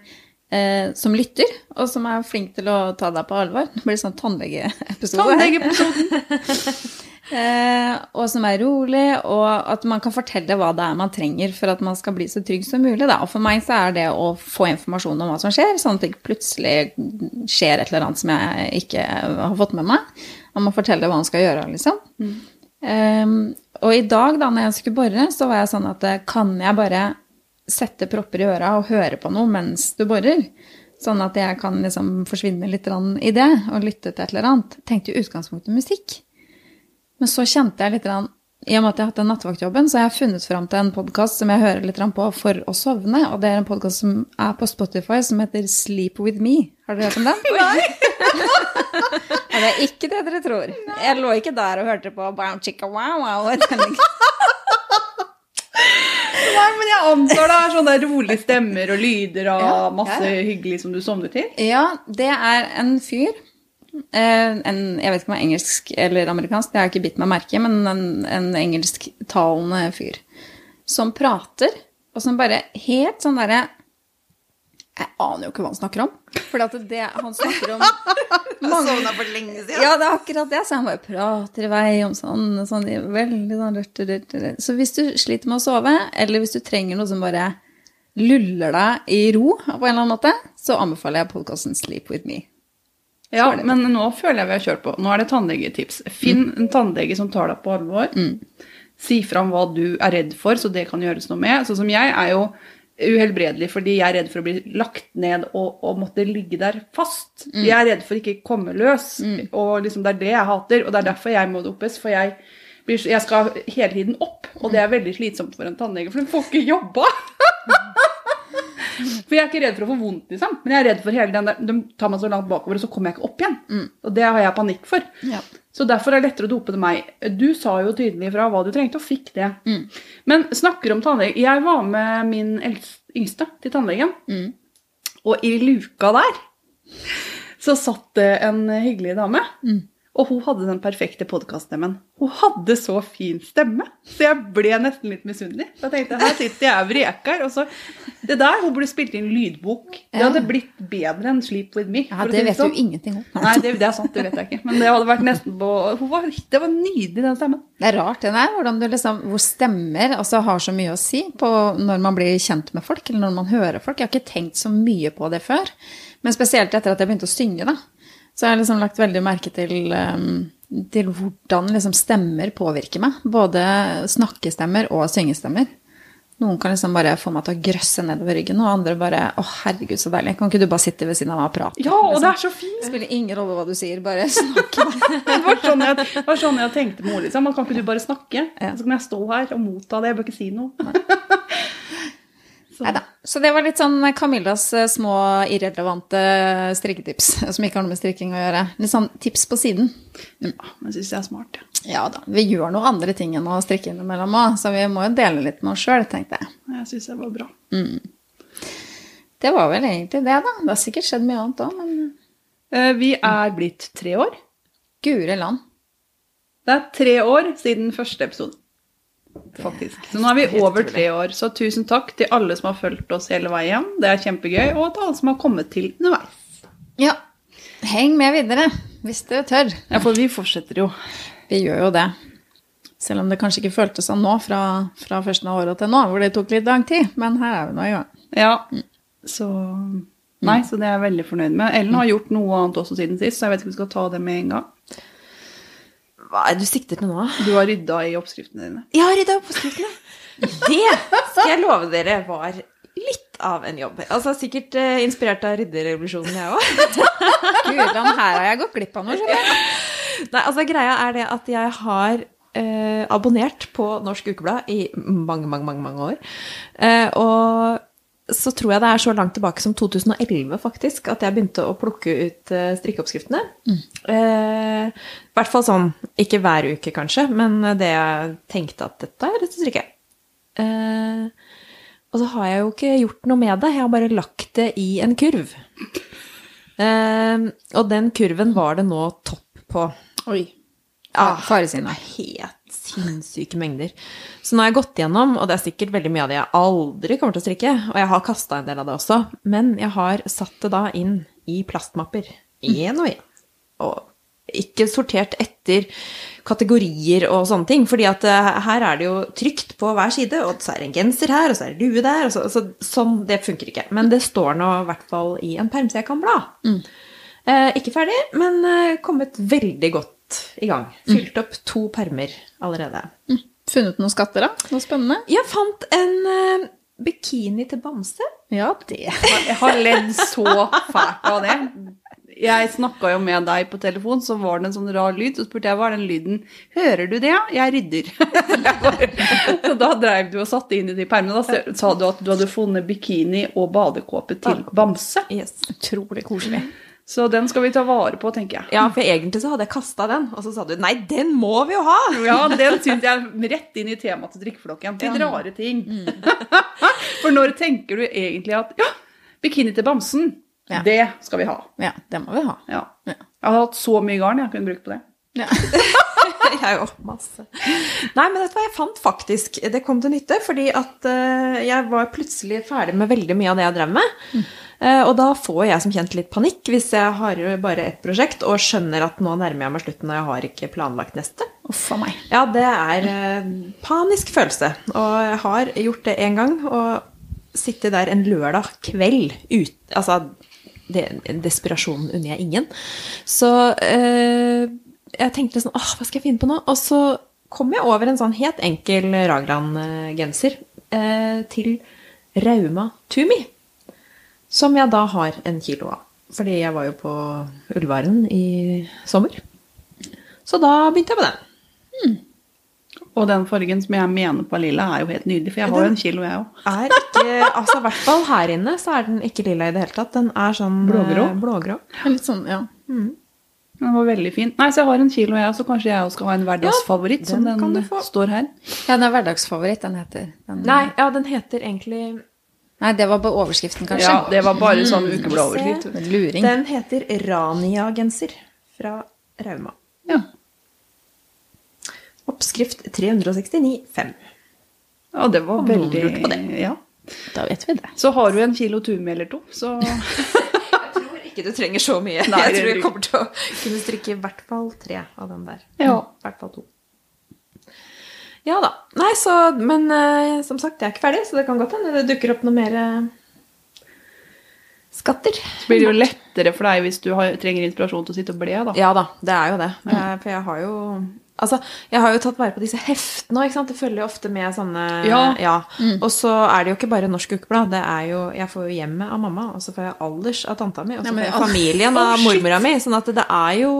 [SPEAKER 1] eh, som lytter, og som er flink til å ta deg på alvor. Det blir sånn tannlegeepisode.
[SPEAKER 2] Tannlegeepisoden. (laughs)
[SPEAKER 1] Eh, og som er rolig, og at man kan fortelle hva det er man trenger for at man skal bli så trygg som mulig. Da. Og for meg så er det å få informasjon om hva som skjer, sånn at det ikke plutselig skjer et eller annet som jeg ikke har fått med meg. Man må fortelle hva man skal gjøre, liksom. Eh, og i dag, da når jeg skulle bore, så var jeg sånn at eh, kan jeg bare sette propper i øra og høre på noe mens du borer? Sånn at jeg kan liksom forsvinne litt i det og lytte til et eller annet. Tenkte i utgangspunktet musikk. Men så kjente jeg litt, i og med at jeg har hatt den nattvaktjobben, så har jeg funnet fram til en podkast som jeg hører litt på for å sovne. Og det er en podkast som er på Spotify, som heter Sleep With Me. Har dere hørt om den? (laughs) Nei! (laughs) og det er ikke det dere tror. Jeg lå ikke der og hørte på wow, chicka, wow, wow. (laughs)
[SPEAKER 2] Nei, men jeg antar det er sånne rolige stemmer og lyder og
[SPEAKER 1] Ja,
[SPEAKER 2] masse
[SPEAKER 1] ja.
[SPEAKER 2] hyggelig som du sovner til.
[SPEAKER 1] Ja, det er en fyr. Eh, En, jeg vet ikke om det er engelsk eller amerikansk, det har jeg ikke bitt meg merke i, men en, en engelsktalende fyr. Som prater, og som bare helt sånn derre Jeg aner jo ikke hva han snakker om. For at det han snakker om (laughs)
[SPEAKER 3] Sovna for lenge siden.
[SPEAKER 1] Ja, det er akkurat det. Så han bare prater i vei om sånn, sånn veldig sånn rørt, rørt, rørt. Så hvis du sliter med å sove, eller hvis du trenger noe som bare luller deg i ro på en eller annen måte, så anbefaler jeg podkasten Sleep With Me.
[SPEAKER 2] Ja, men nå føler jeg vi har kjørt på. Nå er det tannlegetips. Finn en tannlege som tar deg på alvor. Si fram hva du er redd for, så det kan gjøres noe med. Sånn som jeg er jo uhelbredelig fordi jeg er redd for å bli lagt ned og, og måtte ligge der fast. Jeg er redd for ikke å komme løs, og liksom det er det jeg hater. Og det er derfor jeg må dopes, for jeg, blir, jeg skal hele tiden opp, og det er veldig slitsomt for en tannlege, for den får ikke jobba. (laughs) (laughs) For jeg er ikke redd for å få vondt, liksom. Men jeg er redd for hele den der De tar meg så langt bakover, og så kommer jeg ikke opp igjen. Og det har jeg panikk for.
[SPEAKER 1] Ja.
[SPEAKER 2] Så derfor er det lettere å dope til meg. Du sa jo tydelig fra hva du trengte, og fikk det. Men snakker om tannlege Jeg var med min yngste til tannlegen, og i luka der så satt det en hyggelig dame. Og hun hadde den perfekte podkaststemmen. Hun hadde så fin stemme, så jeg ble nesten litt misunnelig. Jeg tenkte her sitter jeg og vreker. Og så Det der, hun burde spilt inn lydbok. Det hadde blitt bedre enn Sleep With Me.
[SPEAKER 1] Ja, det vet
[SPEAKER 2] sånn.
[SPEAKER 1] du ingenting om.
[SPEAKER 2] Nei, det, det er sant, det vet jeg ikke. Men det hadde vært nesten på var, Det var nydelig, den stemmen.
[SPEAKER 1] Det er rart det der, hvordan du liksom, hvor stemmer altså, har så mye å si på når man blir kjent med folk, eller når man hører folk. Jeg har ikke tenkt så mye på det før. Men spesielt etter at jeg begynte å synge, da. Så jeg har liksom lagt veldig merke til, um, til hvordan liksom stemmer påvirker meg. Både snakkestemmer og syngestemmer. Noen kan liksom bare få meg til å grøsse nedover ryggen, og andre bare Å, herregud, så deilig. Kan ikke du bare sitte ved siden av meg og prate?
[SPEAKER 2] Ja, og det
[SPEAKER 1] liksom?
[SPEAKER 2] er så fint!
[SPEAKER 1] Det spiller ingen rolle hva du sier, bare (laughs) snakk.
[SPEAKER 2] Det var sånn jeg, det var sånn jeg tenkte med henne. Liksom. Kan ikke du bare snakke?
[SPEAKER 1] Ja.
[SPEAKER 2] Så kan jeg stå her og motta det. Jeg bør ikke si noe.
[SPEAKER 1] Neida. Så det var litt sånn Camillas eh, små irrelevante strikketips, (laughs) som ikke har noe med strikking å gjøre. Litt sånn tips på siden.
[SPEAKER 2] Ja, men syns jeg er smart. Ja.
[SPEAKER 1] Ja da, vi gjør noe andre ting enn å strikke innimellom òg, så vi må jo dele litt med oss sjøl, tenkte jeg.
[SPEAKER 2] Jeg syns det var bra.
[SPEAKER 1] Det var vel egentlig det, da. Det har sikkert skjedd mye annet òg, men
[SPEAKER 2] Eh, Vi er blitt tre år.
[SPEAKER 1] Gure land.
[SPEAKER 2] Det er tre år siden første episode. Faktisk. Så nå er vi over tre år. Så tusen takk til alle som har fulgt oss hele veien. Det er kjempegøy. Og til alle som har kommet til underveis.
[SPEAKER 1] Ja, heng med videre, hvis dere tør.
[SPEAKER 2] Ja, for vi fortsetter jo.
[SPEAKER 1] Vi gjør jo det. Selv om det kanskje ikke føltes sånn nå, fra, fra første av året til nå, hvor det tok litt lang tid. Men her er vi nå i gang.
[SPEAKER 2] Ja. Så Nei, så det er jeg veldig fornøyd med. Ellen har gjort noe annet også siden sist, så jeg vet ikke om vi skal ta det med en gang.
[SPEAKER 3] Hva er det du sikter til nå?
[SPEAKER 2] Du har rydda i oppskriftene dine.
[SPEAKER 3] Jeg har rydda i oppskriftene. Det skal jeg love dere var litt av en jobb. Altså Sikkert uh, inspirert av rydderevolusjonen, jeg òg. (laughs)
[SPEAKER 1] Gudland, her har jeg gått glipp av noe, skjønner du.
[SPEAKER 3] Nei, altså greia er det at jeg har uh, abonnert på Norsk Ukeblad i mange, mange, mange, mange år. Uh, og så tror jeg det er så langt tilbake som 2011 faktisk, at jeg begynte å plukke ut eh, strikkeoppskriftene. Eh, I hvert fall sånn, ikke hver uke kanskje, men det jeg tenkte at dette er dette strikket. Eh, og så har jeg jo ikke gjort noe med det, jeg har bare lagt det i en kurv. Eh, og den kurven var det nå topp på.
[SPEAKER 1] Oi.
[SPEAKER 3] Ja,
[SPEAKER 1] Faresinne.
[SPEAKER 3] Helt sinnssyke mengder. Så nå har jeg gått gjennom, og det er sikkert veldig mye av det jeg aldri kommer til å strikke, og jeg har kasta en del av det også, men jeg har satt det da inn i plastmapper. Én og én. Og ikke sortert etter kategorier og sånne ting, fordi at eh, her er det jo trygt på hver side, og så er det en genser her, og så er det lue der, så, så, sånn, det funker ikke. Men det står nå i hvert fall i en perm, så jeg kan bla. Eh, ikke ferdig, men eh, kommet veldig godt i gang. Fylt opp to permer allerede.
[SPEAKER 1] Funnet noen skatter, da? Noe spennende?
[SPEAKER 3] Jeg fant en eh, bikini til bamse.
[SPEAKER 1] Ja, det.
[SPEAKER 2] Jeg har ledd så fælt av det. Jeg snakka jo med deg på telefon, så var det en sånn rar lyd. Så spurte jeg hva er den lyden. Hører du det, ja? Jeg rydder. (laughs) så da dreiv du og satte inn i de permene. Da sa du at du hadde funnet bikini og badekåpe til Bamse.
[SPEAKER 3] Yes.
[SPEAKER 1] Utrolig koselig.
[SPEAKER 2] Så den skal vi ta vare på, tenker jeg.
[SPEAKER 3] Ja, for egentlig så hadde jeg kasta den, og så sa du nei, den må vi jo ha! (laughs)
[SPEAKER 2] Ja, den syns jeg rett inn i temaet til drikkeflokken. Litt rare ting. (laughs) For når tenker du egentlig at ja, bikini til bamsen,
[SPEAKER 1] Ja.
[SPEAKER 2] det skal vi ha.
[SPEAKER 1] Ja, det må vi ha.
[SPEAKER 2] Ja.
[SPEAKER 1] Ja.
[SPEAKER 2] Jeg har hatt så mye garn jeg kunne brukt på det.
[SPEAKER 1] Ja. (laughs) (laughs)
[SPEAKER 3] jeg òg. Masse. Nei, men dette var jeg fant faktisk? Det kom til nytte, fordi at uh, jeg var plutselig ferdig med veldig mye av det jeg drev med. Eh, og da får jeg som kjent litt panikk hvis jeg har bare ett prosjekt og skjønner at nå nærmer jeg meg slutten og jeg har ikke planlagt neste.
[SPEAKER 1] Uff a meg.
[SPEAKER 3] Ja, det er uh, panisk følelse. Og jeg har gjort det én gang, og sitte der en lørdag kveld ut Altså, det, desperasjonen unner jeg ingen. Så eh, jeg tenkte sånn Åh, hva skal jeg finne på nå? Og så kom jeg over en sånn helt enkel Ragland-genser eh, til Rauma Tumi. Som jeg da har en kilo av. Fordi jeg var jo på Ullvaren i sommer. Så da begynte jeg med den.
[SPEAKER 2] Og den fargen som jeg mener på lilla, er jo helt nydelig, for jeg har jo en kilo, jeg òg.
[SPEAKER 3] er Altså, i hvert fall her inne så er den ikke lilla i det hele tatt. Den er sånn
[SPEAKER 2] Blågrå?
[SPEAKER 3] eh, blågrå.
[SPEAKER 1] Litt sånn, ja.
[SPEAKER 2] Den var veldig fin. Nei, så jeg har en kilo, jeg, så kanskje jeg også skal ha en hverdagsfavoritt, som
[SPEAKER 3] den
[SPEAKER 2] står her.
[SPEAKER 1] Ja, den er hverdagsfavoritt, den heter. Den,
[SPEAKER 3] Nei, ja, den heter egentlig
[SPEAKER 1] Nei, det var på overskriften, kanskje.
[SPEAKER 2] Ja, det var bare sånn ukebladoverskrift.
[SPEAKER 1] En luring.
[SPEAKER 3] Den heter Rania-genser fra Rauma.
[SPEAKER 2] Ja.
[SPEAKER 3] Oppskrift 369,5.
[SPEAKER 2] ja, det var veldig
[SPEAKER 3] Lurt på det.
[SPEAKER 2] Ja.
[SPEAKER 1] Da vet vi det.
[SPEAKER 2] Så har du en kilo tumi eller to, så (laughs)
[SPEAKER 3] ikke du trenger så mye.
[SPEAKER 2] Nei,
[SPEAKER 3] jeg tror jeg kommer til å kunne strikke i hvert fall tre av den der.
[SPEAKER 2] Ja.
[SPEAKER 3] I hvert fall to. Ja da. Nei, så Men uh, som sagt, jeg er ikke ferdig, så det kan godt hende det dukker opp noe mer eh, skatter.
[SPEAKER 2] Så blir det jo lettere for deg hvis du har, trenger inspirasjon til å sitte og ble, da.
[SPEAKER 3] Ja da, det er jo det. Jeg, for jeg har jo Altså, jeg har jo tatt vare på disse heftene òg. Det følger jo ofte med sånne
[SPEAKER 2] Ja.
[SPEAKER 3] Og så er det jo ikke bare Norsk Ukeblad. Det er jo Jeg får jo hjemmet av mamma, og så får jeg alders av tanta mi, og så får jeg familien av mormora mi. Sånn at det er jo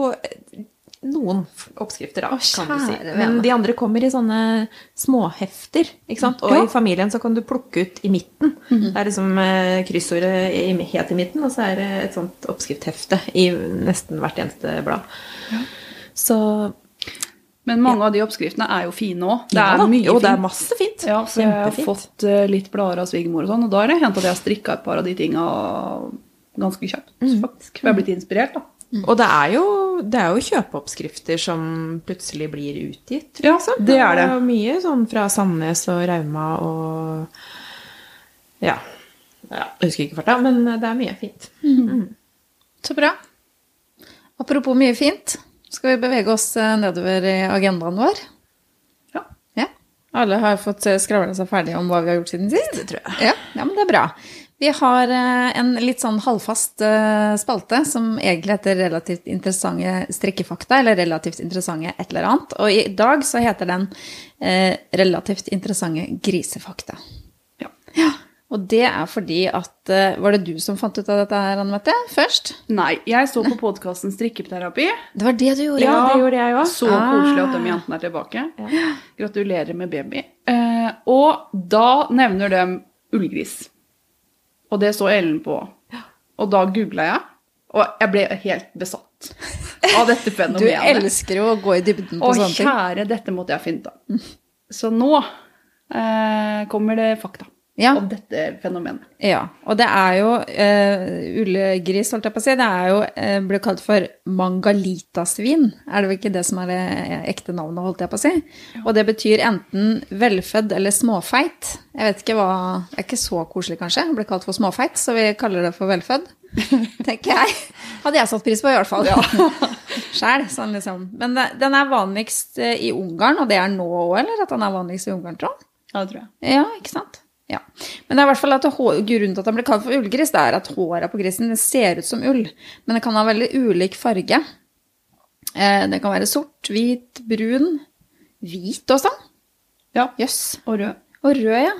[SPEAKER 3] noen oppskrifter, da,
[SPEAKER 1] oh,
[SPEAKER 3] kan du si. Men de andre kommer i sånne småhefter, ikke sant. Og
[SPEAKER 2] Ja.
[SPEAKER 3] i familien så kan du plukke ut i midten. Det er liksom eh, kryssordet helt i midten, og så er det et sånt oppskrifthefte i nesten hvert eneste blad. Så
[SPEAKER 2] Men mange av de oppskriftene er jo fine òg. Det
[SPEAKER 3] ja
[SPEAKER 2] er
[SPEAKER 3] da.
[SPEAKER 2] mye
[SPEAKER 3] Jo, det er masse fint.
[SPEAKER 2] Ja, for jeg har fått eh, litt blader av svigermor og sånn, og da har det hendt at jeg har strikka et par av de tinga ganske kjapt,
[SPEAKER 3] Mm.
[SPEAKER 2] faktisk. For jeg har blitt inspirert, da.
[SPEAKER 3] Og det er, jo, det er jo kjøpeoppskrifter som plutselig blir utgitt.
[SPEAKER 2] Ja,
[SPEAKER 3] liksom.
[SPEAKER 2] det er det.
[SPEAKER 3] jo mye sånn fra Sandnes og Rauma og Ja. ja jeg husker ikke farta, men det er mye fint.
[SPEAKER 1] Så bra. Apropos mye fint, skal vi bevege oss eh, nedover i agendaen vår?
[SPEAKER 2] Ja.
[SPEAKER 1] Ja. Alle har fått eh, skravla seg ferdig om hva vi har gjort siden sist?
[SPEAKER 3] Det tror jeg.
[SPEAKER 1] Ja, ja, men det er bra. Vi har eh, en litt sånn halvfast spalte som egentlig heter Relativt interessante strikkefakta, eller Relativt interessante et eller annet. Og i dag så heter den eh, Relativt interessante grisefakta.
[SPEAKER 2] Ja.
[SPEAKER 1] Ja, Og det er fordi at eh, Var det du som fant ut av dette her, Anne Mette, først?
[SPEAKER 2] Nei, jeg så på podkasten Strikketerapi.
[SPEAKER 1] Det var det du gjorde?
[SPEAKER 3] Ja, det gjorde jeg òg.
[SPEAKER 2] Så koselig at de jentene er tilbake. Gratulerer med baby. Eh, og da nevner de ullgris. Og det så Ellen på. Og da googla jeg, og jeg ble helt besatt av dette (laughs) fenomenet.
[SPEAKER 1] Du elsker jo å gå i dybden på
[SPEAKER 2] Og
[SPEAKER 1] sånne ting.
[SPEAKER 2] kjære, dette måtte jeg finne ut av. Så nå eh, kommer det fakta
[SPEAKER 1] Ja.
[SPEAKER 2] om dette fenomenet.
[SPEAKER 1] Ja, og det er jo uh, ullgris, holdt jeg på å si, det er jo, uh, blir kalt for mangalitasvin. Er det vel ikke det som er det ekte navnet, holdt jeg på å si? Og det betyr enten velfødd eller småfeit. Jeg vet ikke hva, det er ikke så koselig kanskje, å bli kalt for småfeit, så vi kaller det for velfødd. (laughs) Tenker jeg. Hadde jeg satt pris på i hvert fall. Ja. (laughs) Sjæl, sånn liksom. Men det, den er vanligst eh, i Ungarn, og det er nå òg, eller at den er vanligst i Ungarn, tror jeg?
[SPEAKER 2] Ja, det tror jeg.
[SPEAKER 1] Ja, ikke sant? Ja. Men det er i hvert fall at grunnen til at den blir kalt for ullgris, det er at håret på grisen ser ut som ull, men det kan ha veldig ulik farge. Eh, det kan være sort, hvit, brun, hvit også.
[SPEAKER 2] Ja.
[SPEAKER 1] Jøss.
[SPEAKER 2] Og rød.
[SPEAKER 1] Og rød, ja.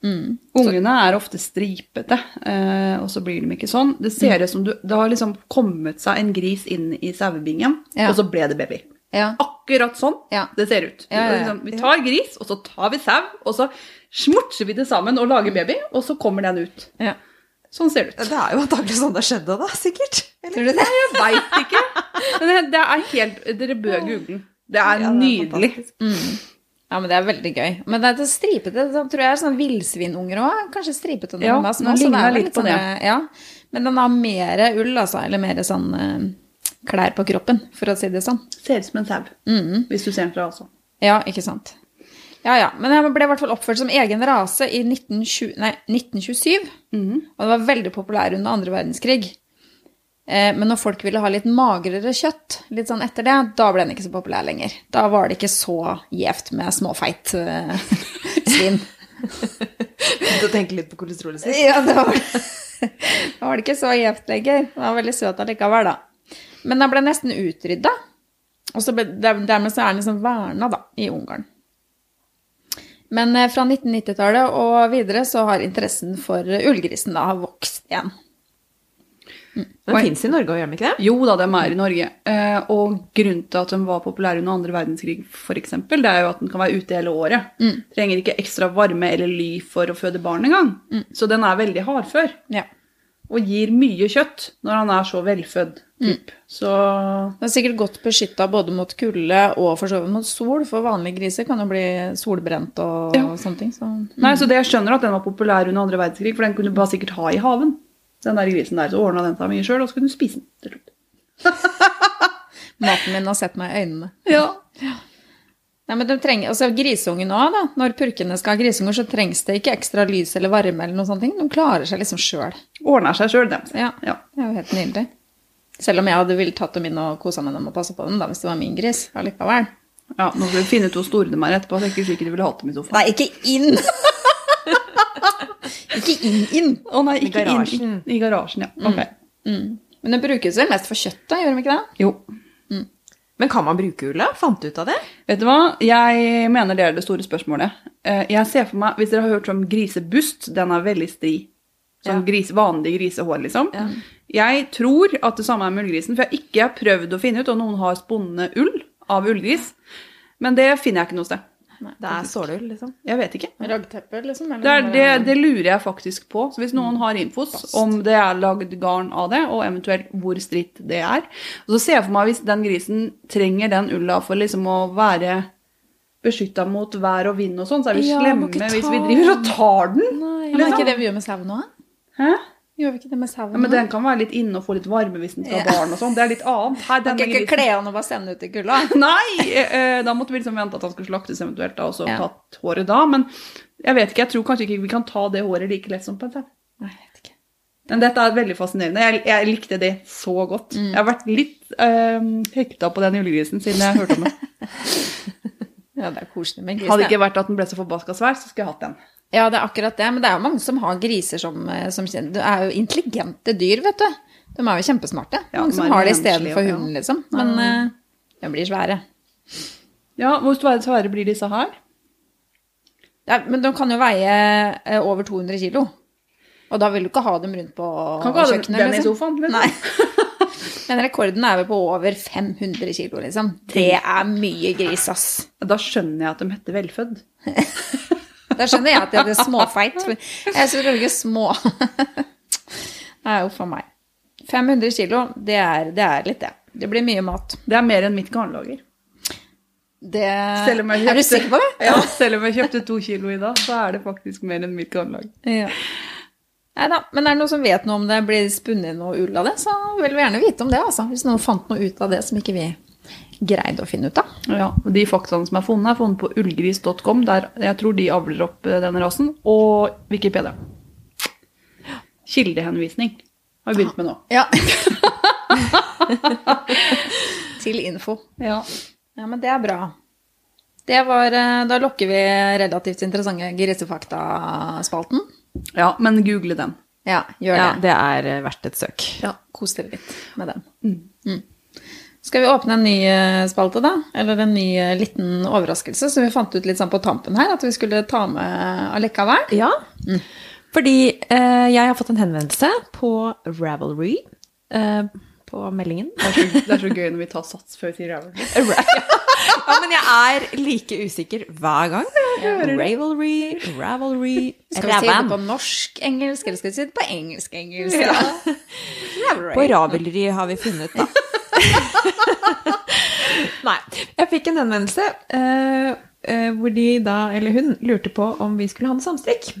[SPEAKER 2] Ungene er ofte stripete, eh, og så blir de ikke sånn. Det ser ut som du, det har liksom kommet seg en gris inn i sauebingen,
[SPEAKER 1] Ja.
[SPEAKER 2] og så ble det baby.
[SPEAKER 1] Ja.
[SPEAKER 2] Akkurat sånn det ser ut. Liksom, vi tar gris, og så tar vi sau, og så smurtser vi det sammen og lager baby, og så kommer den ut.
[SPEAKER 1] ja.
[SPEAKER 2] Sånn ser det ut.
[SPEAKER 3] Det er jo antakelig sånn det skjedde, da. Sikkert. Eller?
[SPEAKER 1] Tror du det?
[SPEAKER 2] Jeg veit ikke. Men det, er helt Dere bør google. Det er
[SPEAKER 3] Ja, det er
[SPEAKER 2] nydelig.
[SPEAKER 1] Ja, men det er veldig gøy. Men det er det stripete, det tror jeg er sånn villsvinunger òg. Kanskje stripete noen
[SPEAKER 2] Ja,
[SPEAKER 1] er små.
[SPEAKER 2] den
[SPEAKER 1] så det er
[SPEAKER 2] ligner litt på
[SPEAKER 1] sånn, Ja. Men den har mer ull, altså. Eller mer sånn uh, klær på kroppen, for å si det sånn.
[SPEAKER 2] Ser ut som en sau.
[SPEAKER 1] Mm.
[SPEAKER 2] Hvis du ser den fra også.
[SPEAKER 1] Ja, ikke sant. Ja, ja. Men han ble i hvert fall oppført som egen rase i 1920, nei, 1927.
[SPEAKER 2] Mm.
[SPEAKER 1] Og det var veldig populær under andre verdenskrig. Eh, men når folk ville ha litt magrere kjøtt, litt sånn etter det, da ble den ikke så populær lenger. Da var det ikke så gjevt med småfeit eh, (laughs) svin.
[SPEAKER 3] Du tenker litt på kolesterolet sitt.
[SPEAKER 1] Ja, da var, det, da var det ikke så gjevt lenger. Den var veldig søt allikevel, da. Men den ble nesten utrydda. Og så ble, dermed så er den liksom verna, da, i Ungarn. Men eh, fra 1990-tallet og videre så har interessen for ullgrisen da vokst igjen.
[SPEAKER 3] Den fins i Norge òg, gjør den ikke det?
[SPEAKER 2] Jo da, de er i Norge. Eh, og grunnen til at de var populære under andre verdenskrig, for eksempel, det er jo at den kan være ute hele året. Trenger ikke ekstra varme eller ly for å føde barn engang. Så den er veldig hardfør.
[SPEAKER 1] Ja.
[SPEAKER 2] Og gir mye kjøtt når han er så velfødd. Typ. Så
[SPEAKER 1] Det er sikkert godt beskytta både mot kulde og for så vidt mot sol, for vanlige griser kan jo bli solbrent og,
[SPEAKER 2] Ja.
[SPEAKER 1] og sånne ting. Så.
[SPEAKER 2] Nei, så det jeg skjønner at den var populær under andre verdenskrig, for den kunne du bare sikkert ha i haven. Den der grisen der, så ordna den seg mye sjøl, og så kunne du spise den til slutt. (laughs)
[SPEAKER 1] Maten min har sett meg i øynene.
[SPEAKER 2] Ja. Ja.
[SPEAKER 1] Nei, men de trenger, altså Grisungen òg, da. Når purkene skal ha grisunger, så trengs det ikke ekstra lys eller varme eller noen sånne ting. De klarer seg liksom sjøl.
[SPEAKER 2] Ordner seg sjøl, dem.
[SPEAKER 1] Ja.
[SPEAKER 2] Ja.
[SPEAKER 1] Det er jo helt nydelig. Selv om jeg hadde villet tatt dem inn og kosa med dem og passa på dem, da, hvis det var min gris. Allikevel.
[SPEAKER 2] ja. Nå skal vi finne ut hvor store de er etterpå. Det er ikke sikkert de ville hatt dem i sofaen.
[SPEAKER 1] Nei, ikke inn! (laughs) ikke inn, inn.
[SPEAKER 2] Å nei, ikke
[SPEAKER 3] I
[SPEAKER 2] inn. I garasjen, ja. Ok.
[SPEAKER 1] Men de brukes vel mest for kjøtt, da, gjør de ikke det?
[SPEAKER 2] Jo.
[SPEAKER 3] Men kan man bruke ulla? Fant du ut av det?
[SPEAKER 2] Vet du hva? Jeg mener det er det store spørsmålet. Eh, Jeg ser for meg, Hvis dere har hørt om grisebust, den er veldig stri. Sånn
[SPEAKER 3] Ja.
[SPEAKER 2] gris, vanlig grisehår, liksom.
[SPEAKER 3] Ja.
[SPEAKER 2] Jeg tror at det samme er med ullgrisen, for jeg har ikke prøvd å finne ut om noen har spunnet ull av ullgris. Men det finner jeg ikke noe sted.
[SPEAKER 3] Det er sålull, liksom.
[SPEAKER 2] Jeg vet ikke.
[SPEAKER 1] Raggteppe, liksom?
[SPEAKER 2] Det, er, det, det lurer jeg faktisk på. Så hvis noen har infos om det er lagd garn av det, og eventuelt hvor stritt det er Og så ser jeg for meg hvis den grisen trenger den ulla for liksom å være beskytta mot vær og vind og sånn, så er vi
[SPEAKER 1] Ja,
[SPEAKER 2] slemme hvis vi driver og tar den.
[SPEAKER 1] Nei, men er ikke det vi gjør med sauen nå?
[SPEAKER 2] Hæ?
[SPEAKER 1] Gjør vi ikke det med sauen?
[SPEAKER 2] Ja, men den kan være litt inne og få litt varme hvis den skal ha
[SPEAKER 1] Ja.
[SPEAKER 2] barn og sånn. Det er litt annet. Her,
[SPEAKER 1] Kan
[SPEAKER 2] denne
[SPEAKER 1] ikke
[SPEAKER 2] grisen
[SPEAKER 1] kle han og bare sende ut i kulda? (laughs)
[SPEAKER 2] Nei! eh, Da måtte vi liksom vente at han skulle slaktes eventuelt, da, og så
[SPEAKER 1] Ja.
[SPEAKER 2] tatt håret da. Men jeg vet ikke, jeg tror kanskje ikke vi kan ta det håret like lett som på en sau.
[SPEAKER 1] Nei, jeg vet ikke.
[SPEAKER 2] Men dette er veldig fascinerende. Jeg, jeg likte det så godt. Jeg har vært litt uh, hekta på den julegrisen siden jeg hørte om det. (laughs)
[SPEAKER 1] Ja, det er koselig med gris.
[SPEAKER 2] Hadde
[SPEAKER 1] det.
[SPEAKER 2] ikke vært at den ble så forbaska svær, så skulle jeg hatt den.
[SPEAKER 1] Ja, det er akkurat det. Men det er jo mange som har griser som, eh, som Det er jo intelligente dyr, vet du. De er jo kjempesmarte.
[SPEAKER 2] Ja,
[SPEAKER 1] mange som har det istedenfor
[SPEAKER 2] ja.
[SPEAKER 1] hunden, liksom. Men eh, de blir svære.
[SPEAKER 2] Ja, Hvor svære blir disse her?
[SPEAKER 1] Ja, men de kan jo veie eh, over 200 kilo. Og da vil du ikke ha dem rundt på
[SPEAKER 2] Kan ikke ha den, liksom. i sofaen.
[SPEAKER 1] Nei. (laughs) Men rekorden er vel på over 500 kilo, liksom. Det er mye gris, ass.
[SPEAKER 2] Da skjønner jeg at de heter velfødd. (laughs)
[SPEAKER 1] Da skjønner jeg at jeg er småfeit. Jeg er selvfølgelig små. (laughs) Nei, uff a meg. 500 kilo, det er, det er litt det. Det blir mye mat.
[SPEAKER 2] Det er mer enn mitt garnlager.
[SPEAKER 1] Det,
[SPEAKER 2] jeg
[SPEAKER 1] er du sikker på det?
[SPEAKER 2] Ja, selv om jeg kjøpte to kilo i dag, så er det faktisk mer enn mitt garnlag.
[SPEAKER 1] Ja. Nei da, men er det noen som vet noe om det blir spunnet noe ull av det, så vil vi gjerne vite om det, altså. Hvis noen fant noe ut av det som ikke vi greide å finne ut av.
[SPEAKER 2] Ja, De faktaene som er funnet, er funnet på ullgris.com, der jeg tror de avler opp eh, denne rasen, og Wikipedia. Kildehenvisning har vi begynt med nå. (gasps)
[SPEAKER 1] Ja. (laughs) Til info.
[SPEAKER 2] Ja.
[SPEAKER 1] Ja, men det er bra. Det var, eh, da lokker vi relativt interessante grisefakta-spalten.
[SPEAKER 2] ja, men google den.
[SPEAKER 1] Ja, gjør
[SPEAKER 3] Ja,
[SPEAKER 1] det.
[SPEAKER 3] det er eh, verdt et søk.
[SPEAKER 1] Ja, kos dere litt med den. Mm. Skal vi åpne en ny eh, spalte, da? Eller en ny eh, liten overraskelse som vi fant ut litt sånn på tampen her, at vi skulle ta med allikevel?
[SPEAKER 3] Ja, fordi eh, jeg har fått en henvendelse på Ravelry eh, på meldingen.
[SPEAKER 2] Det er, så, det er så gøy når vi tar sats før vi sier Ravelry. (laughs)
[SPEAKER 3] ja, men jeg er like usikker hver gang. Ravelry, Ravelry,
[SPEAKER 1] Skal vi si det på norsk-engelsk, eller skal vi si det på engelsk-engelsk? Ja. (laughs) Ravelry.
[SPEAKER 3] På Ravelry har vi funnet, da. (laughs) Nei. Jeg fikk en henvendelse uh, uh, hvor de da, eller hun, lurte på om vi skulle ha en samstrikk.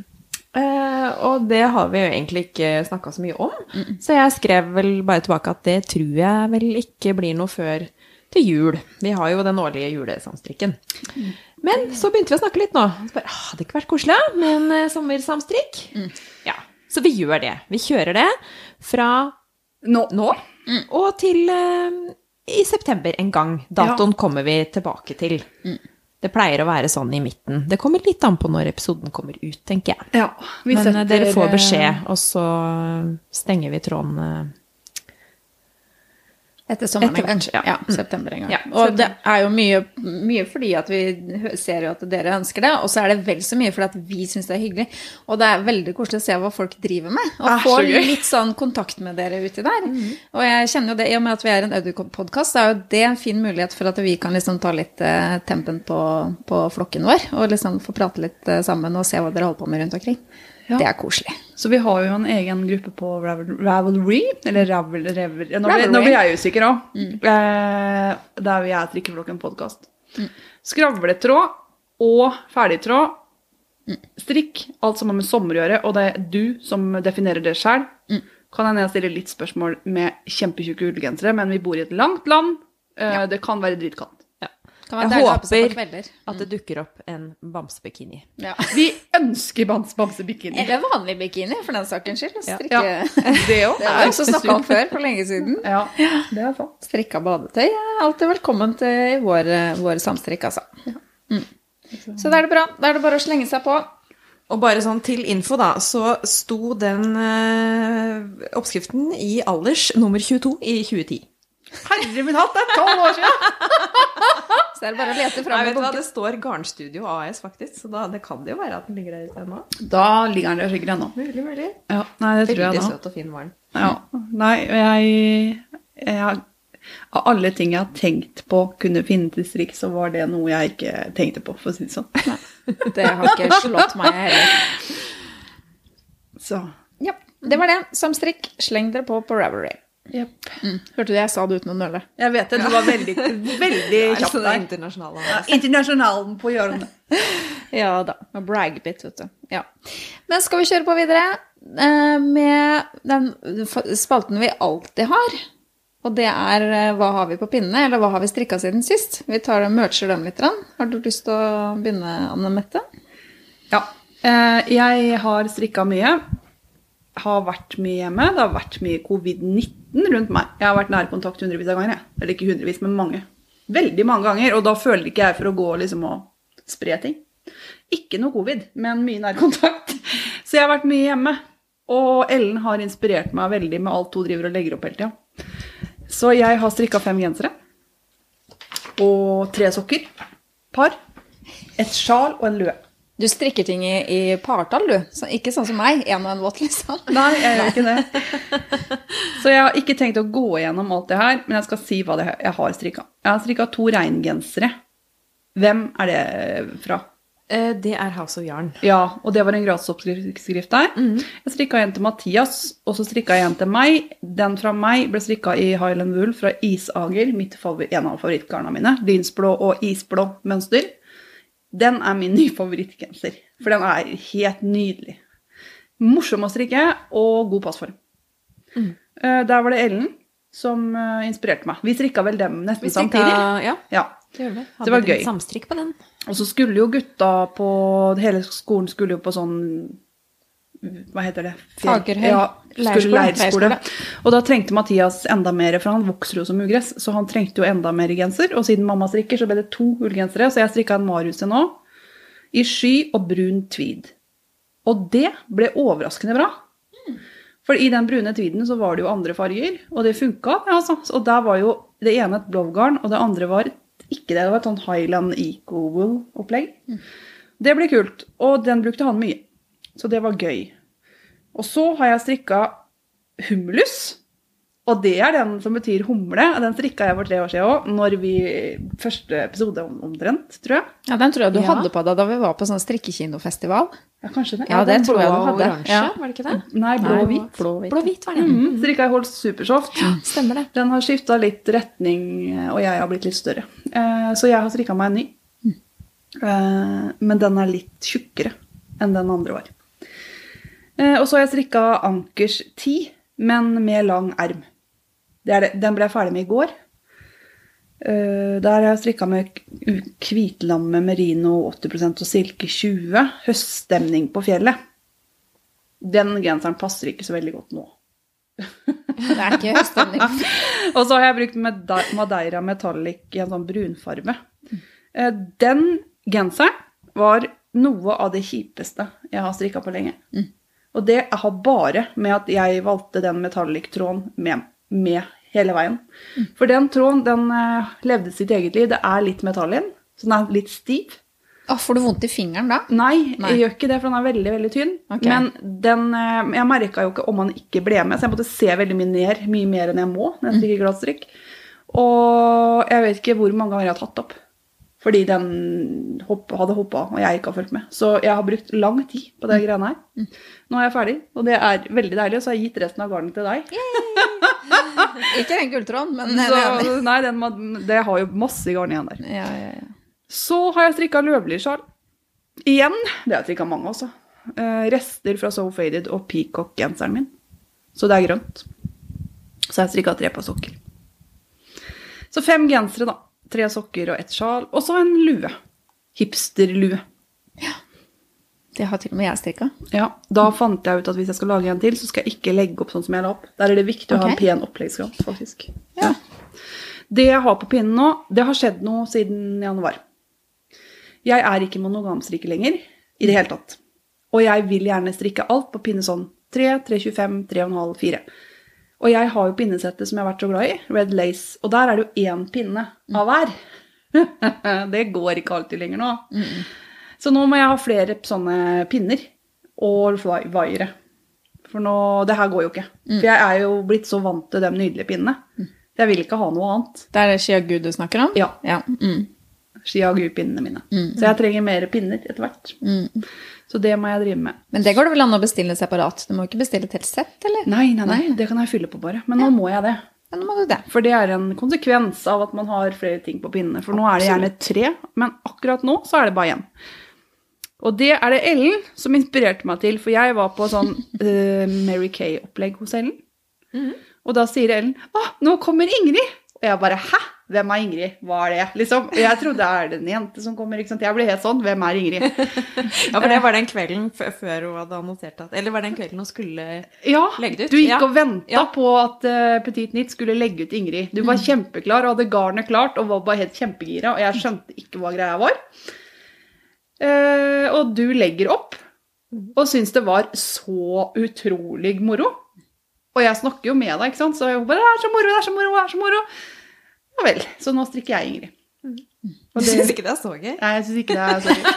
[SPEAKER 3] Uh, og det har vi jo egentlig ikke snakka så mye om. Så jeg skrev vel bare tilbake at det tror jeg vel ikke blir noe før til jul. Vi har jo den årlige julesamstrikken. Men så begynte vi å snakke litt nå. Så bare, ah, hadde ikke vært koselig med en eh, sommersamstrikk? Ja, så vi gjør det. Vi kjører det fra
[SPEAKER 2] Nå.
[SPEAKER 3] nå og til uh, i september en gang. Datoen kommer vi tilbake til. Det pleier å være sånn i midten. Det kommer litt an på når episoden kommer ut, tenker jeg.
[SPEAKER 2] Ja,
[SPEAKER 3] Men eh,
[SPEAKER 2] setter,
[SPEAKER 3] dere får
[SPEAKER 2] eh,
[SPEAKER 3] beskjed, og så stenger vi tråden
[SPEAKER 1] Etter sommeren
[SPEAKER 3] Etter hvert, ja.
[SPEAKER 1] Ja, september en gang.
[SPEAKER 3] Ja,
[SPEAKER 1] og det er jo mye, mye fordi at vi ser jo at dere ønsker det, og så er det vel så mye fordi at vi syns det er hyggelig. Og det er veldig koselig å se hva folk driver med, og
[SPEAKER 2] Ah,
[SPEAKER 1] få litt sånn kontakt med dere uti der. Og jeg kjenner jo det, i og med at vi er en audiopodkast, så er jo det en fin mulighet for at vi kan liksom ta litt eh, tempen på, på flokken vår, og liksom få prate litt eh, sammen og se hva dere holder på med rundt omkring.
[SPEAKER 2] Ja.
[SPEAKER 1] Det er koselig.
[SPEAKER 2] Så vi har jo en egen gruppe på Ravel, Ravelry, eller Ravel, Ravel, ja, nå,
[SPEAKER 1] Ravelry.
[SPEAKER 2] nå blir jeg usikker òg. Eh, der vi er Trikkeflokken podkast. Skravletråd og ferdigtråd. Strikk, alt som har med sommer å gjøre, og det er du som definerer det sjøl. Kan hende jeg stiller litt spørsmål med kjempetjukke ullgensere, men vi bor i et langt land. Eh, Det kan være dritkaldt.
[SPEAKER 1] Kan være
[SPEAKER 3] Jeg håper at det dukker opp en bamsebikini.
[SPEAKER 1] Ja. (laughs)
[SPEAKER 2] Vi ønsker bams bamsebikini.
[SPEAKER 1] Eller vanlig bikini, for den saks skyld. Strikke.
[SPEAKER 2] Ja, (laughs) det òg.
[SPEAKER 1] Det har vi også snakka om før, for lenge siden.
[SPEAKER 2] Ja, det er sant.
[SPEAKER 1] Strikka badetøy er alltid velkommen til vår, vår samstrikk, altså. Mm. Så da er det bra. Da er det bare å slenge seg på.
[SPEAKER 3] Og bare sånn til info, da, så sto den eh, oppskriften i alders nummer 22 i 2010.
[SPEAKER 2] Herre min hatt, det er tolv år siden! (laughs)
[SPEAKER 1] Så er det bare å lete fram i
[SPEAKER 3] vet
[SPEAKER 1] bunken.
[SPEAKER 3] Det står Garnstudio AS, faktisk, så da, det kan det jo være at den ligger der ute ennå.
[SPEAKER 2] Da ligger den der sikkert ennå.
[SPEAKER 3] Mulig, mulig.
[SPEAKER 2] Ja, nei, det tror
[SPEAKER 3] Veldig
[SPEAKER 2] jeg
[SPEAKER 3] søt og fin var den.
[SPEAKER 2] Ja. Nei, jeg, jeg Av alle ting jeg har tenkt på kunne finne til strikk, så var det noe jeg ikke tenkte på, for å si det sånn.
[SPEAKER 1] Det har ikke slått meg heller.
[SPEAKER 2] Så
[SPEAKER 1] Ja, det var det. Samstrikk. Sleng dere på på Ravelry.
[SPEAKER 2] Jepp.
[SPEAKER 1] Mm. Hørte du jeg sa det uten å nøle?
[SPEAKER 2] Jeg vet det, du var veldig, veldig kjapp
[SPEAKER 3] sånn
[SPEAKER 2] der.
[SPEAKER 3] Internasjonalen
[SPEAKER 2] Ja, Internasjonalen på hjørnet. (laughs)
[SPEAKER 1] Ja da. Med brag bit, vet du. Ja. Men skal vi kjøre på videre eh, med den spalten vi alltid har? Og det er eh, hva har vi på pinnene, eller hva har vi strikka siden sist? Vi tar og mercher dem litt. Har du lyst til å begynne, Anne Mette?
[SPEAKER 2] Ja. Eh, jeg har strikka mye. Har vært mye hjemme. Det har vært mye covid-19 rundt meg. Jeg har vært nærkontakt hundrevis av ganger. jeg. Eller ikke hundrevis, men mange. Veldig mange ganger. Og da føler ikke jeg for å gå liksom og spre ting. Ikke noe covid, men mye nærkontakt. (laughs) Så jeg har vært mye hjemme. Og Ellen har inspirert meg veldig med alt hun driver og legger opp hele tida. Så jeg har strikka fem gensere. Og tre sokker. Par. Et sjal og en lue.
[SPEAKER 1] Du strikker ting i, i partall, du. Så, ikke sånn som meg. En og en våt, liksom. (laughs)
[SPEAKER 2] Nei, jeg gjør ikke det. (laughs) Så jeg har ikke tenkt å gå gjennom alt det her, men jeg skal si hva det er jeg har strikka. Jeg har strikka to reingensere. Hvem er det fra?
[SPEAKER 3] Eh, Det er House of Yarn.
[SPEAKER 2] Ja, og det var en gratisoppskrift der. Jeg strikka en til Mathias, og så strikka jeg en til meg. Den fra meg ble strikka i Highland Wool fra Isager, mitt favor en av favorittgarna mine. Linsblå og isblå mønster. Den er min nye favorittgenser, for den er helt nydelig. Morsom å strikke og god passform. Mm. Der var det Ellen som eh, inspirerte meg. Vi strikka vel dem nesten
[SPEAKER 3] strikka-
[SPEAKER 2] samtidig.
[SPEAKER 3] Ja,
[SPEAKER 2] Ja.
[SPEAKER 3] det gjorde vi.
[SPEAKER 2] Det
[SPEAKER 3] Hadde
[SPEAKER 2] var gøy.
[SPEAKER 3] samstrikk på den.
[SPEAKER 2] Og så skulle jo gutta på Hele skolen skulle jo på sånn Hva heter det?
[SPEAKER 1] Fagerhøy.
[SPEAKER 2] Ja,
[SPEAKER 1] Leirskole.
[SPEAKER 2] leirskole. Og da trengte Mathias enda mer, for han vokser jo som ugress, så han trengte jo enda mer genser. Og siden mamma strikker, så ble det to ullgensere, så jeg strikka en Marius nå. I sky og brun tweed. Og det ble overraskende bra. For i den brune tweeden så var det jo andre farger, og det funka. Ja, altså. Og der var jo det ene et blowgarn, og det andre var ikke det. Det var et sånn Highland Eco Wool-opplegg. Det ble kult, og den brukte han mye. Så det var gøy. Og så har jeg strikka humulus. Og det er den som betyr humle. Den strikka jeg for tre år siden òg, når vi Første episode omtrent, tror jeg.
[SPEAKER 1] Ja, Den tror jeg du
[SPEAKER 3] Ja.
[SPEAKER 1] hadde på deg da vi var på sånn strikkekinofestival.
[SPEAKER 2] Ja, kanskje det.
[SPEAKER 1] Ja, det
[SPEAKER 2] den
[SPEAKER 1] tror jeg du hadde.
[SPEAKER 3] Oransje,
[SPEAKER 1] Ja.
[SPEAKER 3] var det ikke det?
[SPEAKER 2] Nei, blå og hvit.
[SPEAKER 1] Blå-hvit.
[SPEAKER 3] Blå-hvit var det.
[SPEAKER 2] Mm, strikka jeg holdt Supersoft.
[SPEAKER 3] Stemmer det.
[SPEAKER 2] Den har skifta litt retning, og jeg har blitt litt større. Eh, Så jeg har strikka meg en ny. Eh, Men den er litt tjukkere enn den andre var. Eh, Og så har jeg strikka Ankers 10, men med lang erm. Er. Den ble jeg ferdig med i går. Eh, Der har jeg strikka med hvitlamme merino 80% og silke 20. Høststemning på fjellet. Den genseren passer ikke så veldig godt nå. (laughs)
[SPEAKER 1] Det er ikke høststemning. (laughs)
[SPEAKER 2] Og så har jeg brukt Madeira Metallic i en sånn brunfarge. Eh, Den genseren var noe av det kjipeste jeg har strikka på lenge. Og det har bare med at jeg valgte den metalliktråden med, med hele veien. For den tråden den eh, levde sitt eget liv. Det er litt metall i den, så den er litt stiv.
[SPEAKER 1] Å, får du vondt i fingeren da?
[SPEAKER 2] Nei,
[SPEAKER 1] Nei.
[SPEAKER 2] jeg gjør ikke det, for den er veldig veldig tynn.
[SPEAKER 1] Okay.
[SPEAKER 2] Men den, eh, jeg merka jo ikke om han ikke ble med, så jeg måtte se veldig mye ned, mye mer enn jeg må når jeg strikker glattstrikk. Og jeg vet ikke hvor mange ganger jeg har tatt opp. Fordi den hopp, hadde hoppa, og jeg ikke har fulgt med. Så jeg har brukt lang tid på det greiene her. Nå er jeg ferdig, og det er veldig deilig. Så har jeg gitt resten av garnet til deg. (laughs)
[SPEAKER 1] Ikke den gulltråden, men
[SPEAKER 2] Så, nei, den, det har jo masse garn igjen der.
[SPEAKER 1] ja, ja, ja.
[SPEAKER 2] Så har jeg strikka løvlyssjal. Igjen. Det har jeg strikka mange også. Uh, rester fra So Faded og Peacock-genseren min. Så det er grønt. Så har jeg strikka tre par sokker. Så fem gensere, da. Tre sokker og ett sjal. Og så en lue. Hipsterlue. Ja.
[SPEAKER 1] Det har til og med jeg strikka.
[SPEAKER 2] Ja, Da fant jeg ut at hvis jeg skal lage en til, så skal jeg ikke legge opp sånn som jeg la opp. Der er det viktig å ha en pen oppleggskant, faktisk. Ja. Det jeg har på pinnen nå, det har skjedd noe siden januar. Jeg er ikke monogamstrikker lenger i det hele tatt. Og jeg vil gjerne strikke alt på pinne sånn 3, 325, 3,5, 4. Og jeg har jo pinnesettet som jeg har vært så glad i, Red Lace, og der er det jo én pinne av hver. (laughs) det går ikke alltid lenger nå. Så nå må jeg ha flere sånne pinner og vai- vaiere. For nå, det her går jo ikke. For jeg er jo blitt så vant til de nydelige pinnene. Jeg vil ikke ha noe annet.
[SPEAKER 1] Det er det Shia Gud du snakker om?
[SPEAKER 2] Ja.
[SPEAKER 1] ja. Mm.
[SPEAKER 2] Skiagu-pinnene mine. Så jeg trenger mer pinner etter hvert.
[SPEAKER 1] Mm.
[SPEAKER 2] Så det må jeg drive med.
[SPEAKER 1] Men det går det vel an å bestille separat? Du må ikke bestille et helt sett, eller?
[SPEAKER 2] Nei, nei, nei, det kan jeg fylle på bare. Men nå må jeg det.
[SPEAKER 1] Men nå må du det.
[SPEAKER 2] For det er en konsekvens av at man har flere ting på pinnene. For nå er det gjerne tre, men akkurat nå så er det bare én. Og det er det Ellen som inspirerte meg til, for jeg var på sånn uh, (laughs) Mary Kay-opplegg hos Ellen. Og da sier Ellen 'Å, nå kommer Ingrid'. Og jeg bare 'hæ? Hvem er Ingrid? Hva er det?' Liksom. Og jeg trodde det er en jente som kommer. ikke sant? Jeg ble helt sånn 'Hvem er Ingrid?' (laughs)
[SPEAKER 3] Ja, for det var den kvelden før hun hadde annonsert at Eller var den kvelden hun skulle
[SPEAKER 2] Ja,
[SPEAKER 3] Legge det ut?
[SPEAKER 2] du gikk
[SPEAKER 3] Ja.
[SPEAKER 2] og venta
[SPEAKER 3] Ja.
[SPEAKER 2] på at uh, Petit Nitt skulle legge ut Ingrid. Du var kjempeklar og hadde garnet klart og var bare helt kjempegira, og jeg skjønte ikke hva greia var. Uh, og du legger opp og syns det var så utrolig moro. Og jeg snakker jo med deg, ikke sant? så jeg bare 'Det er så moro, det er så moro, det er så moro'. Ja vel. Så nå strikker jeg Ingrid.
[SPEAKER 3] Du syns ikke det er så gøy?
[SPEAKER 2] Nei, jeg syns ikke det er så gøy. (laughs)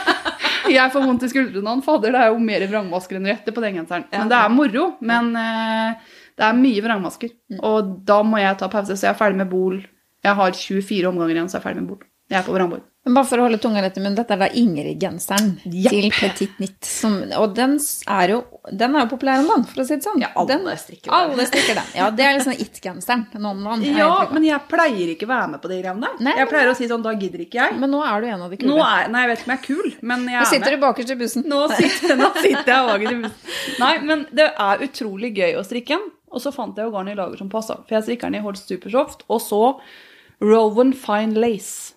[SPEAKER 2] Jeg får vondt i skuldrene av han. Fader, det er jo mer vrangmasker enn rette på den genseren. Men det er moro. Men eh, det er mye vrangmasker. Og da må jeg ta pause, så jeg er ferdig med Bol. Jeg har 24 omganger igjen, så jeg er ferdig med Bol. Jeg er på Vrangborg.
[SPEAKER 1] Men bare for å holde tunga rett i munnen, dette er da Ingrid-genseren
[SPEAKER 2] yep.
[SPEAKER 1] til Petit Nitt. Som, og den er, jo, den er jo populær om dagen, for å si det sånn.
[SPEAKER 3] Ja, alle
[SPEAKER 1] den,
[SPEAKER 3] strikker den.
[SPEAKER 1] Alle strikker den. Ja, det er liksom it-genseren nå om dagen.
[SPEAKER 2] Ja, men jeg pleier ikke å være med på de greiene der. Jeg pleier å si sånn, da gidder ikke jeg.
[SPEAKER 1] men nå er du en av de kule.
[SPEAKER 2] Nå er, nei, jeg vet ikke om jeg er kul, men jeg
[SPEAKER 1] Nå
[SPEAKER 2] er
[SPEAKER 1] sitter du bakerst i bussen.
[SPEAKER 2] Nå sitter, nå sitter jeg bak i bussen. Nei, men det er utrolig gøy å strikke den. Og så fant jeg jo garn i lager som passa. For jeg strikker den i Holst Supersoft, og så Rowan Fine Lace.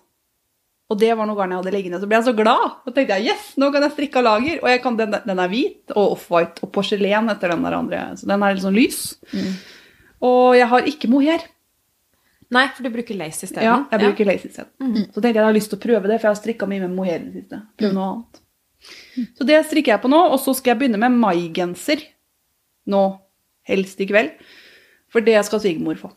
[SPEAKER 2] Og det var noe garn jeg hadde liggende. Så ble jeg så glad. Så tenkte jeg, yes, nå kan jeg strikke av lager. Og jeg kan, den, den er hvit og off-white og porselen etter den der andre. Så den er litt sånn lys. Og jeg har ikke mohair.
[SPEAKER 3] Nei, for du bruker lace isteden.
[SPEAKER 2] Ja, jeg bruker lace isteden. Så tenkte jeg jeg har lyst til å prøve det, for jeg har strikka mye med mohair i det siste. Prøve noe annet. Så det strikker jeg på nå, og så skal jeg begynne med maigenser nå, helst i kveld. For det skal svigermor få.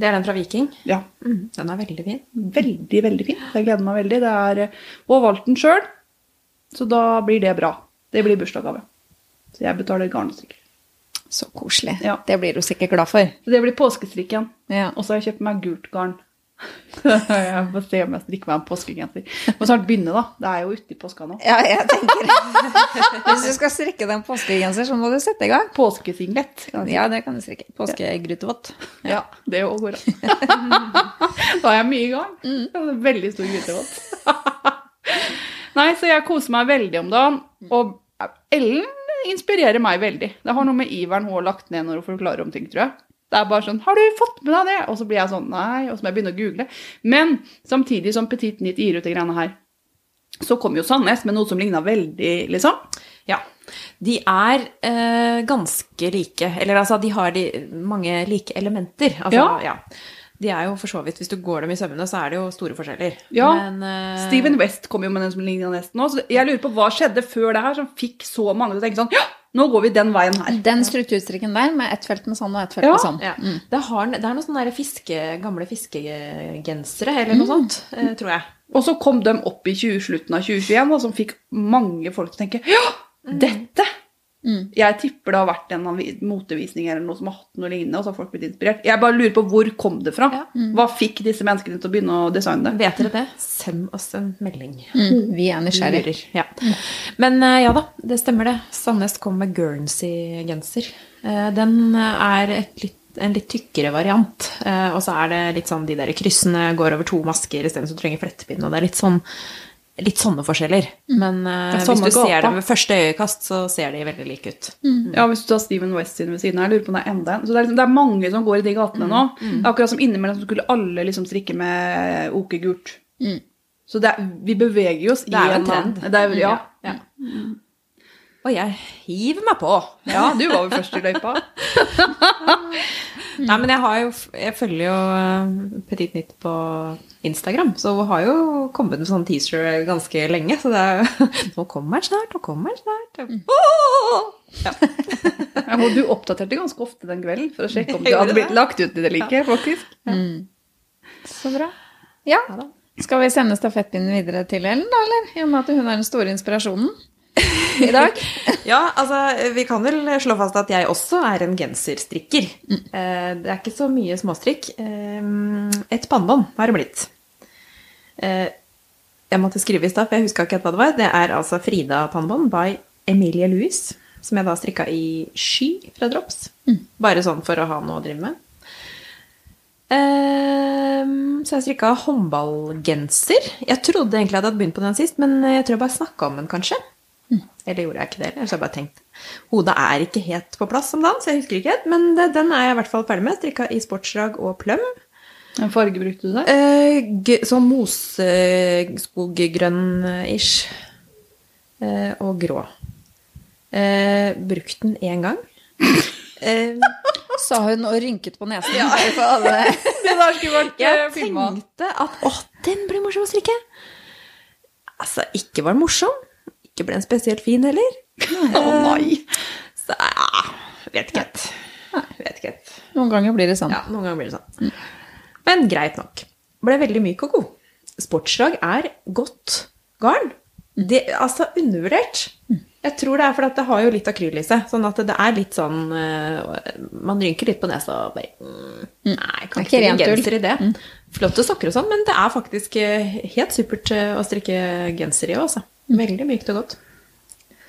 [SPEAKER 3] Det er den fra Viking.
[SPEAKER 2] Ja,
[SPEAKER 3] Mm, den er veldig fin.
[SPEAKER 2] veldig, veldig fin. Jeg gleder meg veldig. Det er, og har valgt den sjøl, så da blir det bra. Det blir bursdagsgave. Så jeg betaler garnstrikk.
[SPEAKER 1] Så koselig.
[SPEAKER 2] Ja.
[SPEAKER 1] Det blir du sikkert glad for.
[SPEAKER 2] Så det blir påskestrikken.
[SPEAKER 1] Ja.
[SPEAKER 2] Og så har jeg kjøpt meg gult garn. (laughs) jeg får se om jeg strikker meg en påskegenser. Må snart begynne, da. Det er jo uti påska nå.
[SPEAKER 1] Ja, jeg tenker (laughs) Hvis du skal strikke deg en påskegenser, så må du sette i gang.
[SPEAKER 2] Påskesinglet.
[SPEAKER 1] Ja, det kan du strikke. Påskegrytevott.
[SPEAKER 2] Ja, det òg går an. da er jeg mye i gang. Mm. Veldig stor grytevott. (laughs) Nei, så jeg koser meg veldig om dagen. Og Ellen inspirerer meg veldig. Det har noe med iveren hun har lagt ned når hun forklarer om ting, tror jeg. Det er bare sånn 'Har du fått med deg det?' Og så blir jeg sånn Nei. Og så må jeg begynne å google. Men samtidig som Petit Nit gir ut de greiene her, så kom jo Sandnes med noe som ligna veldig, liksom.
[SPEAKER 3] Ja. De er eh, ganske like. Eller altså, de har de, mange like elementer. Altså,
[SPEAKER 2] Ja.
[SPEAKER 3] ja. De er jo for så vidt, Hvis du går dem i sømmene, så er det jo store forskjeller.
[SPEAKER 2] Ja.
[SPEAKER 3] Men, uh...
[SPEAKER 2] Steven West kom jo med den som ligna nesten òg. Så jeg lurer på hva skjedde før det her som fikk så mange til å tenke sånn Ja, nå går vi den veien her.
[SPEAKER 1] Den strukturstrikken der med ett felt med sand og ett felt
[SPEAKER 2] Ja.
[SPEAKER 1] med sand.
[SPEAKER 3] ja. det, har, det er noen sånne der fiske, gamle fiskegensere, eller noe sånt, eh, tror jeg.
[SPEAKER 2] Og så kom de opp i 20, slutten av 2021, da, som fikk mange folk til å tenke Ja, dette! Jeg tipper det har vært en motevisning eller noe som har hatt noe lignende, og så har folk blitt inspirert. Jeg bare lurer på hvor kom det fra?
[SPEAKER 3] Ja.
[SPEAKER 2] Hva fikk disse menneskene til å begynne å designe det?
[SPEAKER 3] Vet dere det? Send oss en melding.
[SPEAKER 1] Mm, vi er nysgjerrige.
[SPEAKER 3] Ja. Men eh, ja da, det stemmer det. Sandnes kom med Guernsey-genser. Eh, Den er et litt, en litt tykkere variant. Eh, Og så er det litt sånn de der kryssene går over to masker istedenfor du trenger flettepinne, Og det er litt sånn litt sånne forskjeller. Men
[SPEAKER 2] uh,
[SPEAKER 3] hvis
[SPEAKER 2] du
[SPEAKER 3] du ser
[SPEAKER 2] gata.
[SPEAKER 3] dem ved første øyekast, så ser de veldig like ut.
[SPEAKER 2] Ja, Hvis du tar Steven West sin ved siden her, lurer på om det er enda en. Så det er, liksom, det er mange som går i de gatene nå. Det er akkurat som innimellom så skulle alle liksom strikke med okegult. Så det er, vi beveger oss i
[SPEAKER 3] en trend.
[SPEAKER 2] Det er, ja.
[SPEAKER 3] Ja. Og jeg hiver meg på.
[SPEAKER 2] ja, du var vel først i løypa. (laughs)
[SPEAKER 3] Nei, men jeg, har jo, jeg følger jo eh, Petit Nytt på Instagram, så hun har jo kommet med sånn teaser ganske lenge. Så det er jo (laughs) Nå kommer den snart, nå kommer den snart. Oh! Ja. (laughs)
[SPEAKER 2] Ja, og du oppdaterte ganske ofte den kvelden for å sjekke om du hadde blitt lagt ut i det like, faktisk.
[SPEAKER 1] Så bra. Ja.
[SPEAKER 3] Ja.
[SPEAKER 1] Skal vi sende stafettpinnen videre til Ellen, da, eller? I og med at hun er den store inspirasjonen (laughs) i dag.
[SPEAKER 3] Ja, altså, vi kan vel slå fast at jeg også er en genserstrikker. Mm. Det er ikke så mye småstrikk. Eh, Et pannebånd har det blitt. Eh, Jeg måtte skrive i stad, for jeg huska ikke hva det var. Det er altså Frida-pannebånd by Emilie Louis, som jeg da strikka i sky fra Drops. Bare sånn for å ha noe å drive med. Så jeg strikka håndballgenser. Jeg trodde egentlig jeg hadde begynt på den sist, men jeg tror jeg bare snakka om den, kanskje. Eller gjorde jeg ikke det? Eller så har jeg bare tenkt Hodet er ikke helt på plass om dagen, så jeg husker ikke helt. Men det, den er jeg i hvert fall ferdig med. Strikka i sportsdrag og pløm.
[SPEAKER 2] Hvilken farge brukte du der?
[SPEAKER 3] Eh, sånn moseskoggrønn-ish. Eh, og grå. Eh, brukt den én gang. (laughs) Eh,
[SPEAKER 1] Sa hun og rynket på nesen. Ja.
[SPEAKER 2] Det der skulle vært
[SPEAKER 3] Jeg
[SPEAKER 2] filmet.
[SPEAKER 3] tenkte at å, den blir morsom å strikke. Altså, ikke var den morsom. Ikke ble en spesielt fin heller.
[SPEAKER 2] Å nei.
[SPEAKER 3] Så ja, vet ikke helt. Vet ikke helt.
[SPEAKER 1] Noen ganger blir det sånn.
[SPEAKER 3] Ja, noen ganger blir det sånn. Men greit nok. Ble veldig myk og god. Sportslag er godt garn. Det, altså, undervurdert. Jeg tror det er fordi det har jo litt akryl i seg. Sånn at det er litt sånn eh, Man rynker litt på nesa og bare mm, Nei, jeg kan ikke
[SPEAKER 1] ikke
[SPEAKER 3] strikke genser i det. Flotte sokker og sånn, men det er faktisk eh, helt supert eh, å strikke genser i òg, altså. Veldig mykt og godt.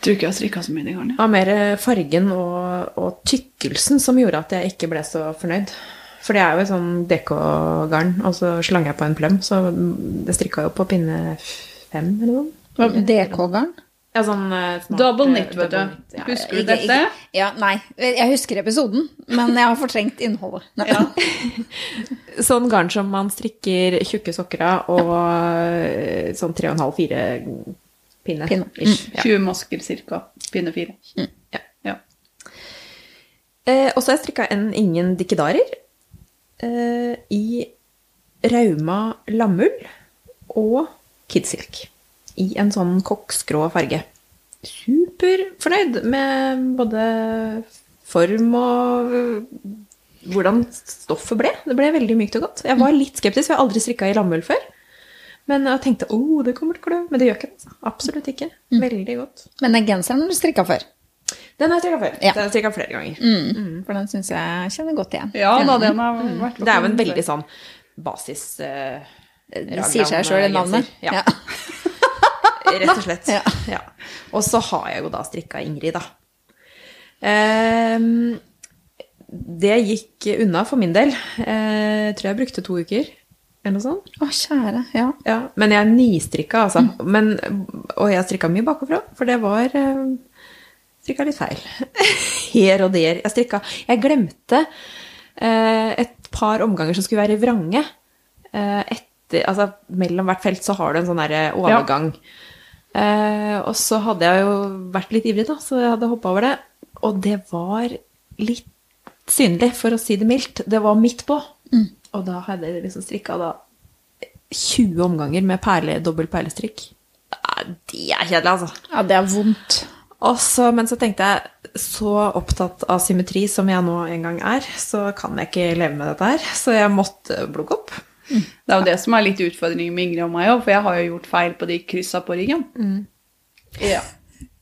[SPEAKER 2] Tror ikke jeg har strikka så mye den gangen.
[SPEAKER 3] Det var mer eh, fargen og, og tykkelsen som gjorde at jeg ikke ble så fornøyd. For det er jo et sånn DK-garn, og så slang jeg på en pløm, så det strikka jo på pinne fem eller noe.
[SPEAKER 1] DK-garn?
[SPEAKER 3] Ja, sånn eh, smart,
[SPEAKER 2] Double
[SPEAKER 3] eh,
[SPEAKER 2] knit, vet du.
[SPEAKER 3] ja,
[SPEAKER 2] Husker du
[SPEAKER 1] Ikke-
[SPEAKER 2] dette?
[SPEAKER 1] ikke- Ja, nei. Jeg husker episoden, men jeg har fortrengt innholdet.
[SPEAKER 2] Ja. (laughs)
[SPEAKER 3] Sånn garn som man strikker tjukke sokker av, og sånn 3,5-4 pinne.
[SPEAKER 1] Pinne.
[SPEAKER 3] ish, ja.
[SPEAKER 2] 20 masker cirka. Pinne fire.
[SPEAKER 3] Ja.
[SPEAKER 2] Ja.
[SPEAKER 3] Eh, og så har jeg strikka en ingen dikkedarer eh, i rauma lammull og kidsilk. I en sånn koksgrå farge. Superfornøyd med både form og øh, hvordan stoffet ble. Det ble veldig mykt og godt. Jeg var litt skeptisk, for jeg har aldri strikka i lammull før. Men jeg tenkte oh, det kommer til å klø. Men det gjør ikke det. altså. Absolutt ikke. Veldig godt.
[SPEAKER 1] Men den genseren har du strikka før.
[SPEAKER 3] Den har jeg strikka før.
[SPEAKER 1] Ja.
[SPEAKER 3] Den har jeg strikka flere ganger.
[SPEAKER 1] Mm. For den syns jeg kjenner godt igjen.
[SPEAKER 2] ja da, den har vært på
[SPEAKER 3] Det er jo en veldig sånn basis uh,
[SPEAKER 1] Det sier seg sjøl i navnet.
[SPEAKER 3] Ja.
[SPEAKER 1] Ja. (laughs)
[SPEAKER 3] Rett og slett.
[SPEAKER 1] Ja.
[SPEAKER 3] Ja. Og så har jeg jo da strikka Ingrid, da. Um, det gikk unna for min del. Eh, jeg tror jeg brukte to uker, eller noe sånt.
[SPEAKER 1] Å, kjære. Ja.
[SPEAKER 3] Ja, men jeg nistrikka, altså. Men, og jeg strikka mye bakafra, for det var eh, Strikka litt feil. (laughs) Her og der. Jeg strikka Jeg glemte eh, et par omganger som skulle være vrange. Eh, etter, altså, mellom hvert felt så har du en sånn derre overgang. Eh, og så hadde jeg jo vært litt ivrig, da, så jeg hadde hoppa over det. Og det var litt synlig, for å si det mildt. Det var midt på. Og da hadde jeg liksom strikka da 20 omganger med perle, dobbel perlestrikk. Det er kjedelig, altså.
[SPEAKER 1] ja, det er vondt.
[SPEAKER 3] Også, men så tenkte jeg, så opptatt av symmetri som jeg nå en gang er, så kan jeg ikke leve med dette her. Så jeg måtte blukke opp.
[SPEAKER 2] Det er jo det som er litt utfordringen med Ingrid og meg òg, for jeg har jo gjort feil på de kryssa på ryggen. Ja.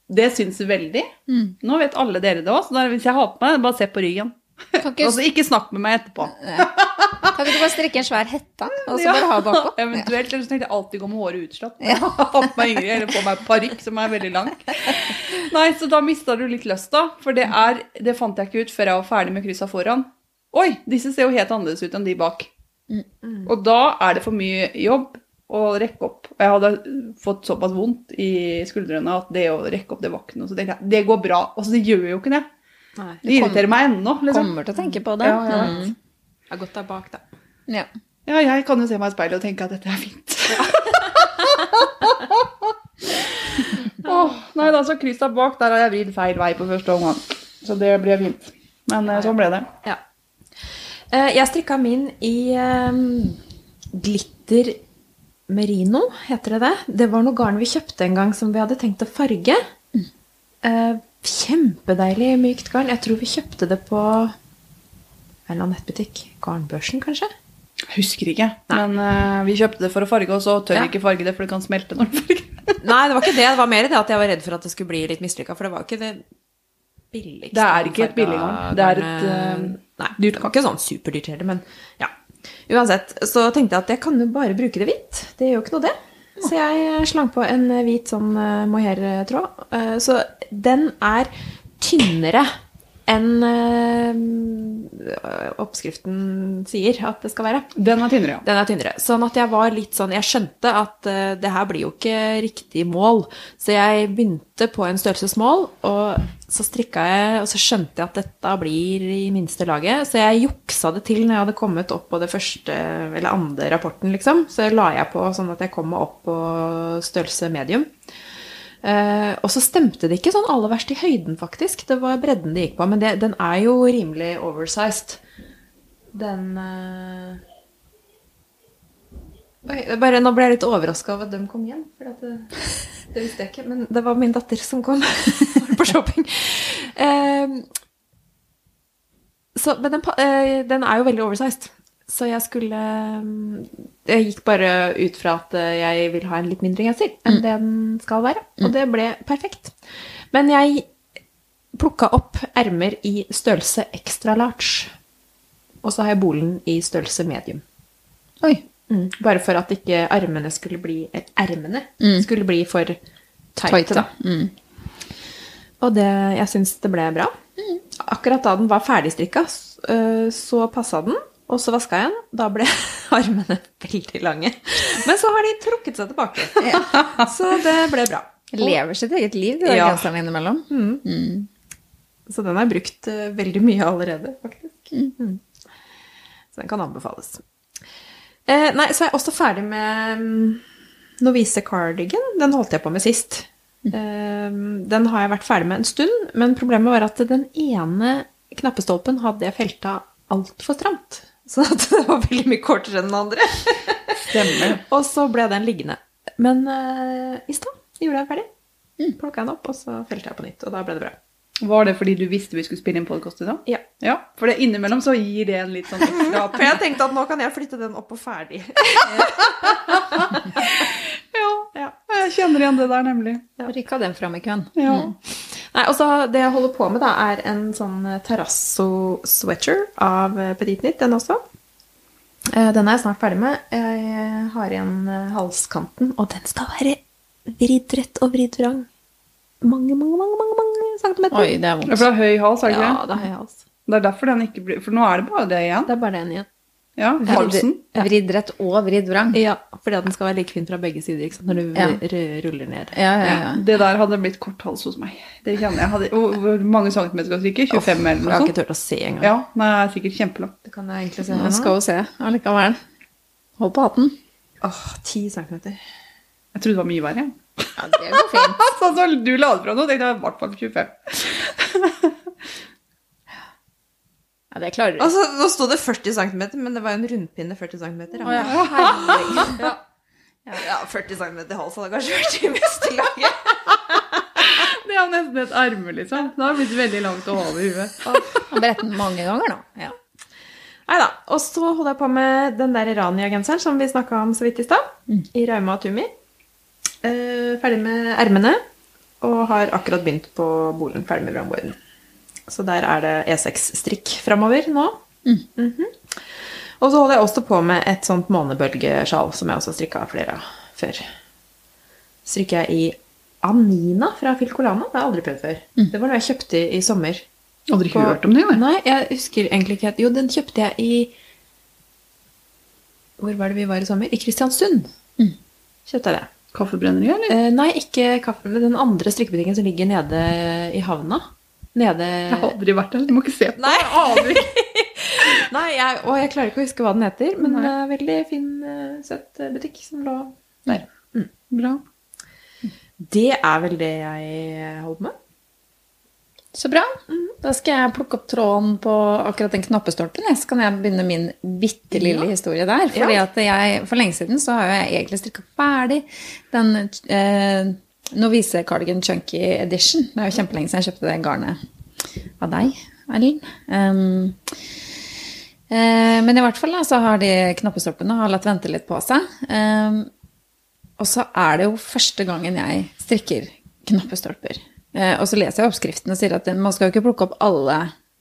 [SPEAKER 2] Det syns veldig. veldig. Nå vet alle dere det òg, så hvis jeg har på meg, bare se på ryggen.
[SPEAKER 1] Kan ikke,
[SPEAKER 2] Altså, ikke snakk med meg etterpå.
[SPEAKER 1] kan ikke du bare strikke en svær hette, og så
[SPEAKER 2] Ja,
[SPEAKER 1] bare ha bakpå? (laughs)
[SPEAKER 2] Eventuelt, eller så tenkte jeg alltid gå med håret utslått. Ja. (laughs) Ha på meg Ingrid, eller på meg parykk som er veldig lang. Nei, så da mista du litt lyst, da. For det er Det fant jeg ikke ut før jeg var ferdig med kryssa foran. Oi, disse ser jo helt annerledes ut enn de bak. Og da er det for mye jobb å rekke opp. Og jeg hadde fått såpass vondt i skuldrene at det å rekke opp det var ikke noe. Så tenkte jeg det går bra. Og så gjør jo ikke det. Det irriterer meg ennå. Liksom.
[SPEAKER 1] Kommer til å tenke på det.
[SPEAKER 2] Ja, jeg.
[SPEAKER 1] Mm.
[SPEAKER 3] Jeg har gått der bak, da.
[SPEAKER 1] Ja.
[SPEAKER 2] Ja, jeg kan jo se meg i speilet og tenke at dette er fint. oh, (laughs) nei da, så kryssa bak, der har jeg vridd feil vei på første omgang. Så det ble fint. Men eh, sånn ble det.
[SPEAKER 3] Ja. Eh, Jeg strikka min i eh, glitter merino, heter det det? Det var noe garn vi kjøpte en gang som vi hadde tenkt å farge. Eh, Kjempedeilig mykt garn. Jeg tror vi kjøpte det på en eller annen nettbutikk. Garnbørsen, kanskje?
[SPEAKER 2] Jeg husker ikke. Men uh, vi kjøpte det for å farge, og så tør
[SPEAKER 3] Ja.
[SPEAKER 2] ikke farge det, for det kan smelte når du farger. (laughs)
[SPEAKER 3] Nei, det var ikke det. Det var mer det at jeg var redd for at det skulle bli litt mislykka. For det var ikke det billigste.
[SPEAKER 2] Det er ikke et
[SPEAKER 3] billig
[SPEAKER 2] garn. Det er et, uh,
[SPEAKER 3] Nei, det var ikke sånn superdyrt heller, men ja. Uansett, så tenkte jeg at jeg kan jo bare bruke det hvitt. Det gjør jo ikke noe, det. Så jeg slang på en hvit sånn eh, mohair-tråd. Eh, Så den er tynnere enn øh, oppskriften sier at det skal være.
[SPEAKER 2] Den er tynnere, ja.
[SPEAKER 3] Den er tynnere. Sånn at jeg var litt sånn Jeg skjønte at øh, det her blir jo ikke riktig mål. Så jeg begynte på en størrelsesmål, og så strikka jeg, og så skjønte jeg at dette blir i minste laget. Så jeg juksa det til når jeg hadde kommet opp på det første eller andre rapporten, liksom. Så la jeg på sånn at jeg kom meg opp på størrelse medium. Eh, og så stemte det ikke sånn aller verst i høyden, faktisk. Det var bredden det gikk på. Men det, den er jo rimelig oversized. Den uh... Oi, bare, Nå ble jeg litt overraska over at de kom hjem. For det, det visste jeg ikke. Men det var min datter som kom (laughs) på shopping. Uh, så, men den, eh, den er jo veldig oversized. Så jeg skulle mm, Jeg gikk bare ut fra at eh, jeg vil ha en litt mindre genser enn det den skal være. Og det ble perfekt. Men jeg plukka opp ermer i størrelse extra large. Og så har jeg bolen i størrelse medium.
[SPEAKER 1] Oi.
[SPEAKER 3] Mm. Bare for at ikke armene skulle bli Ermene mm. skulle bli for tighte, da.
[SPEAKER 1] Mm.
[SPEAKER 3] Og det, jeg syns det ble bra. Akkurat da den var ferdigstrikka, øh, så passa den. Og så vaska jeg den. Da ble (laughs) armene veldig lange. Men så har de trukket seg tilbake. (laughs) Så det ble bra.
[SPEAKER 1] Lever sitt eget liv, de
[SPEAKER 3] Ja.
[SPEAKER 1] genserne innimellom.
[SPEAKER 3] Så den har jeg brukt øh, veldig mye allerede, faktisk. Mm. Så den kan anbefales. Eh, nei, så er jeg også ferdig med Novise Cardigan. Den holdt jeg på med sist. Eh, den har jeg vært ferdig med en stund, men problemet var at den ene knappestolpen hadde jeg felta altfor stramt. Så at det var veldig mye kortere enn den andre.
[SPEAKER 2] Stemmer. (laughs)
[SPEAKER 3] og så ble den liggende. Men uh, i stad gjorde jeg den ferdig. Plukka den opp, og så felte jeg på nytt. Og da ble det bra.
[SPEAKER 2] Var det fordi du visste vi skulle spille inn podkast i dag?
[SPEAKER 3] Ja.
[SPEAKER 2] Ja, for det innimellom så gir det en litt sånn ekstra (laughs)
[SPEAKER 3] For jeg tenkte at nå kan jeg flytte den opp og ferdig. (laughs)
[SPEAKER 2] Ja,
[SPEAKER 3] Ja.
[SPEAKER 2] jeg kjenner igjen det der, nemlig.
[SPEAKER 1] Rykka den fram i køen.
[SPEAKER 2] Ja.
[SPEAKER 3] Nei, og så Det jeg holder på med, da, er en sånn terrasso sweater av eh, Petit Nytt, den også. Eh, Den er jeg snart ferdig med. Jeg har igjen eh, halskanten, og den skal være vridd rett og vridd vrang. Mange, mange, mange, mange, mange centimeter.
[SPEAKER 1] Oi, det er
[SPEAKER 2] Ja,
[SPEAKER 1] vondt.
[SPEAKER 2] For det er høy hals, er det
[SPEAKER 3] ja,
[SPEAKER 2] ikke det?
[SPEAKER 3] det er høy hals.
[SPEAKER 2] Det er derfor den ikke blir For nå er det bare det igjen.
[SPEAKER 3] Det er bare den igjen.
[SPEAKER 2] Ja, halsen.
[SPEAKER 1] Vridd rett og vridd vrang.
[SPEAKER 3] Ja, fordi at den skal være like fin fra begge sider ikke sant? når du
[SPEAKER 1] Ja.
[SPEAKER 3] ruller ned.
[SPEAKER 1] Ja, ja, ja.
[SPEAKER 2] Det der hadde blitt kort hals hos meg. Det kjenner jeg. Hadde, hvor, mange centimeter skal du strikke? 25 eller
[SPEAKER 3] Jeg har ikke turt å se engang.
[SPEAKER 2] Ja, nei, jeg er sikkert kjempelang.
[SPEAKER 3] Det kan jeg egentlig se Jeg
[SPEAKER 1] skal jo se allikevel. Hold på hatten.
[SPEAKER 3] Åh, 10 centimeter.
[SPEAKER 2] Jeg trodde det var mye verre. jeg.
[SPEAKER 1] Ja, det går fint. (laughs)
[SPEAKER 2] Sånn som du la det fra nå, tenkte jeg i hvert fall 25.
[SPEAKER 1] Ja, det klarer du.
[SPEAKER 3] Altså, nå sto det 40 cm, men det var jo en rundpinne 40 cm.
[SPEAKER 1] Å, ja, herregud.
[SPEAKER 3] ja. ja, 40 cm i hals hadde kanskje vært i meste laget.
[SPEAKER 2] Det er nesten et arme, liksom. Det har blitt veldig langt å holde over huet.
[SPEAKER 1] Han berettet den mange ganger nå. Ja.
[SPEAKER 3] Nei da. Og så holder jeg på med den der Rania-genseren som vi snakka om så vidt i stad. I Rauma og Tumi. Eh, ferdig med ermene. Og har akkurat begynt på bolen. Ferdig med vrangboarden. Så der er det E6-strikk framover nå. Mhm. Og så holder jeg også på med et sånt månebølgesjal som jeg også strikka flere av før. Strikker jeg i Anina fra Filcolana. Det har jeg aldri prøvd før. Det var noe jeg kjøpte i, sommer.
[SPEAKER 2] Aldri
[SPEAKER 3] På-
[SPEAKER 2] hørt om det, eller?
[SPEAKER 3] Nei, jeg husker egentlig ikke. Jo, den kjøpte jeg i Hvor var det vi var i sommer? I Kristiansund. Kjøpte jeg det.
[SPEAKER 2] Kaffebrenneriet, eller?
[SPEAKER 3] Eh, nei, ikke kaffe, den andre strikkebutikken som ligger nede i havna. Nede
[SPEAKER 2] Jeg har aldri vært der, du må ikke se på
[SPEAKER 3] Nei.
[SPEAKER 2] Jeg. (laughs)
[SPEAKER 3] Nei, jeg, og jeg klarer ikke å huske hva den heter, men
[SPEAKER 2] Nei.
[SPEAKER 3] det er veldig fin, eh, søt eh, butikk som lå der.
[SPEAKER 2] Bra.
[SPEAKER 3] Det er vel det jeg holder med.
[SPEAKER 1] Så bra. Da skal jeg plukke opp tråden på akkurat den knappestolpen. Så kan jeg begynne min bitte lille
[SPEAKER 3] Ja.
[SPEAKER 1] historie der. Fordi
[SPEAKER 3] Ja.
[SPEAKER 1] at jeg, For lenge siden så har jeg egentlig strikka ferdig den eh, Novice Cardigan Chunky Edition. Det er jo kjempelenge siden jeg kjøpte det garnet av deg, Erlend. Um, eh, men i hvert fall da, så har de knappestolpene har latt vente litt på seg. Um, og så er det jo første gangen jeg strikker knappestolper. Eh, og så leser jeg oppskriften og sier at man skal jo ikke plukke opp alle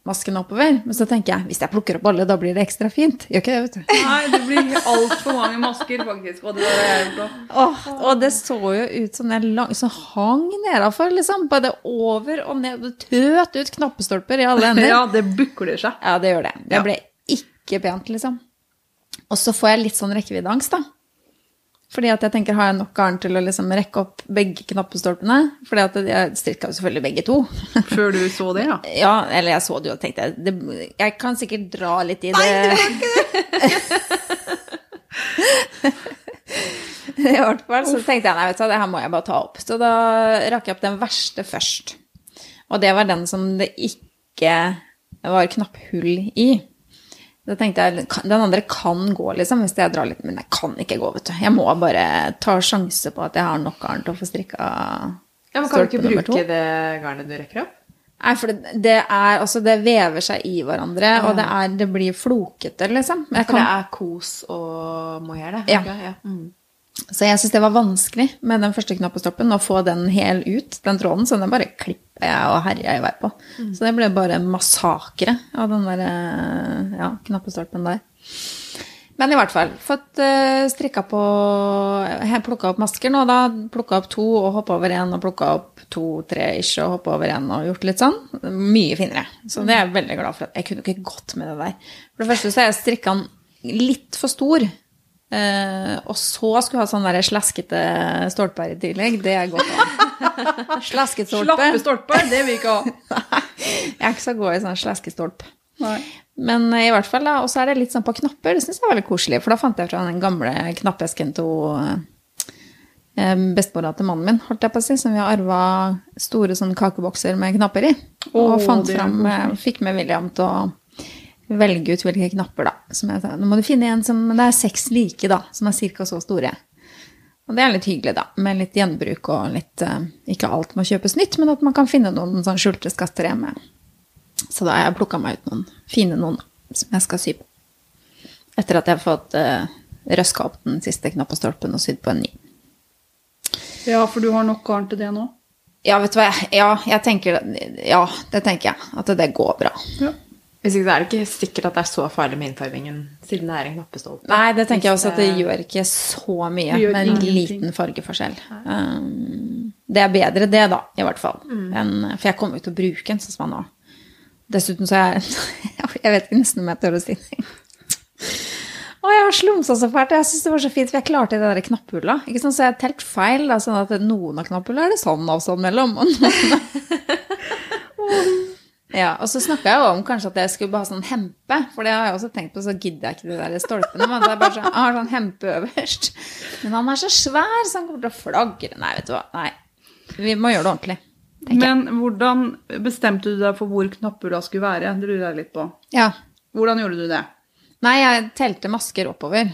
[SPEAKER 1] maskene oppover. Men så tenker jeg hvis jeg plukker opp alle, da blir det ekstra fint. Gjør ikke det, vet du.
[SPEAKER 2] Nei, det blir altfor mange masker, faktisk. Og det er på.
[SPEAKER 1] Åh, og det så jo ut som den lang, som hang nedafor, liksom. Både over og ned. Det tøt ut knappestolper i alle (laughs) ender.
[SPEAKER 2] Ja, det bukler seg.
[SPEAKER 1] Ja, det gjør det. Det ble ikke pent, liksom. Og så får jeg litt sånn rekkeviddeangst, da. Fordi at jeg tenker, har jeg nok garn til å liksom rekke opp begge knappestolpene? Fordi at jeg strikka jo selvfølgelig begge to. (laughs)
[SPEAKER 2] Før du så det, ja.
[SPEAKER 1] Ja, eller jeg så det jo og tenkte det, Jeg kan sikkert dra litt i det. Nei, det var ikke det! (laughs) I hvert fall så tenkte jeg nei, vet du, det her må jeg bare ta opp. Så da rakk jeg opp den verste først. Og det var den som det ikke var knapphull i. Da tenkte jeg den andre kan gå, liksom, hvis jeg drar litt. Men jeg kan ikke gå, vet du. Jeg må bare ta sjanse på at jeg har nok garn til å få strikka
[SPEAKER 3] Ja, men Kan du ikke bruke det garnet du rekker opp?
[SPEAKER 1] Nei, for det, det er Altså, det vever seg i hverandre, og det er Det blir flokete, liksom. Jeg
[SPEAKER 3] For det er kos og mohair, det?
[SPEAKER 1] Ja.
[SPEAKER 3] Okay, ja. Mm.
[SPEAKER 1] Så jeg syns det var vanskelig med den første knappestoppen, å få den hel ut, den tråden, så den bare klipper jeg og herjer i vei på. Så det ble bare massakre av den der eh, ja, knappestolpen der. Men i hvert fall, fått uh, strikka på Jeg plukka opp masker nå, da. Plukka opp to og hoppa over én, og plukka opp to-tre ish og hoppa over én og gjort litt sånn. Mye finere. Så det er jeg veldig glad for. Jeg kunne ikke gått med det der. For det første så har jeg strikka den litt for stor. Eh, og så skulle ha sånn der slaskete stolper i tillegg. Det er godt (laughs) Slasket stolpe.
[SPEAKER 2] Slappe stolper, det vil vi ikke ha. (laughs)
[SPEAKER 1] Jeg er ikke så god i sånn slaskestolp.
[SPEAKER 2] Nei.
[SPEAKER 1] Men eh, i hvert fall, da. Og så er det litt sånn på knapper. Det syns jeg er veldig koselig. For da fant jeg fra den gamle knappesken til eh, bestemora til mannen min, holdt jeg på å si, som vi har arva store sånn kakebokser med knapper i. Og
[SPEAKER 2] Åh,
[SPEAKER 1] fant fram, fikk med William til å velge ut hvilke knapper, da. Som jeg sa, nå må du finne en som Det er seks like, da, som er ca. så store. Og det er litt hyggelig, da, med litt gjenbruk og litt eh, Ikke alt må kjøpes nytt, men at man kan finne noen sånn skjulte skatter hjemme. Så da har jeg plukka meg ut noen fine noen som jeg skal sy på. Etter at jeg har fått uh, røska opp den siste knappestolpen og sydd på en ny.
[SPEAKER 2] Ja, for du har nok garn til det nå?
[SPEAKER 1] Ja, vet du hva, ja, jeg tenker Ja, det tenker jeg. At det går bra.
[SPEAKER 2] Ja.
[SPEAKER 3] Hvis ikke så er det ikke sikkert at det er så farlig med innfarvingen, siden det er en knappestolpe.
[SPEAKER 1] Nei, det tenker jeg også at det gjør ikke så mye med en liten fargeforskjell. Um, det er bedre det, da, i hvert fall. Enn, for jeg kommer jo til å bruke en sånn som nå. Dessuten så er jeg (laughs) Jeg vet ikke nesten om jeg tør å si det. Å, jeg har slumsa så fælt. Jeg syns det var så fint, for jeg klarte det der knapphulla. Ikke sant? Så jeg har telt feil. Da, sånn at noen av knapphulla er det sånn avstand mellom. Og noen (laughs) (laughs) Ja, og så snakka jeg jo om kanskje at jeg skulle ha sånn hempe, for det har jeg også tenkt på, så gidder jeg ikke de der stolpene. Men det er bare sånn, jeg har sånn hempe øverst. Men han er så svær, så han kommer til å flagre. Nei, vet du hva. Nei. Vi må gjøre det ordentlig.
[SPEAKER 2] Men hvordan bestemte du deg for hvor knapphulla skulle være? Det lurer jeg litt på.
[SPEAKER 1] Ja.
[SPEAKER 2] Hvordan gjorde du det?
[SPEAKER 1] Nei, jeg telte masker oppover.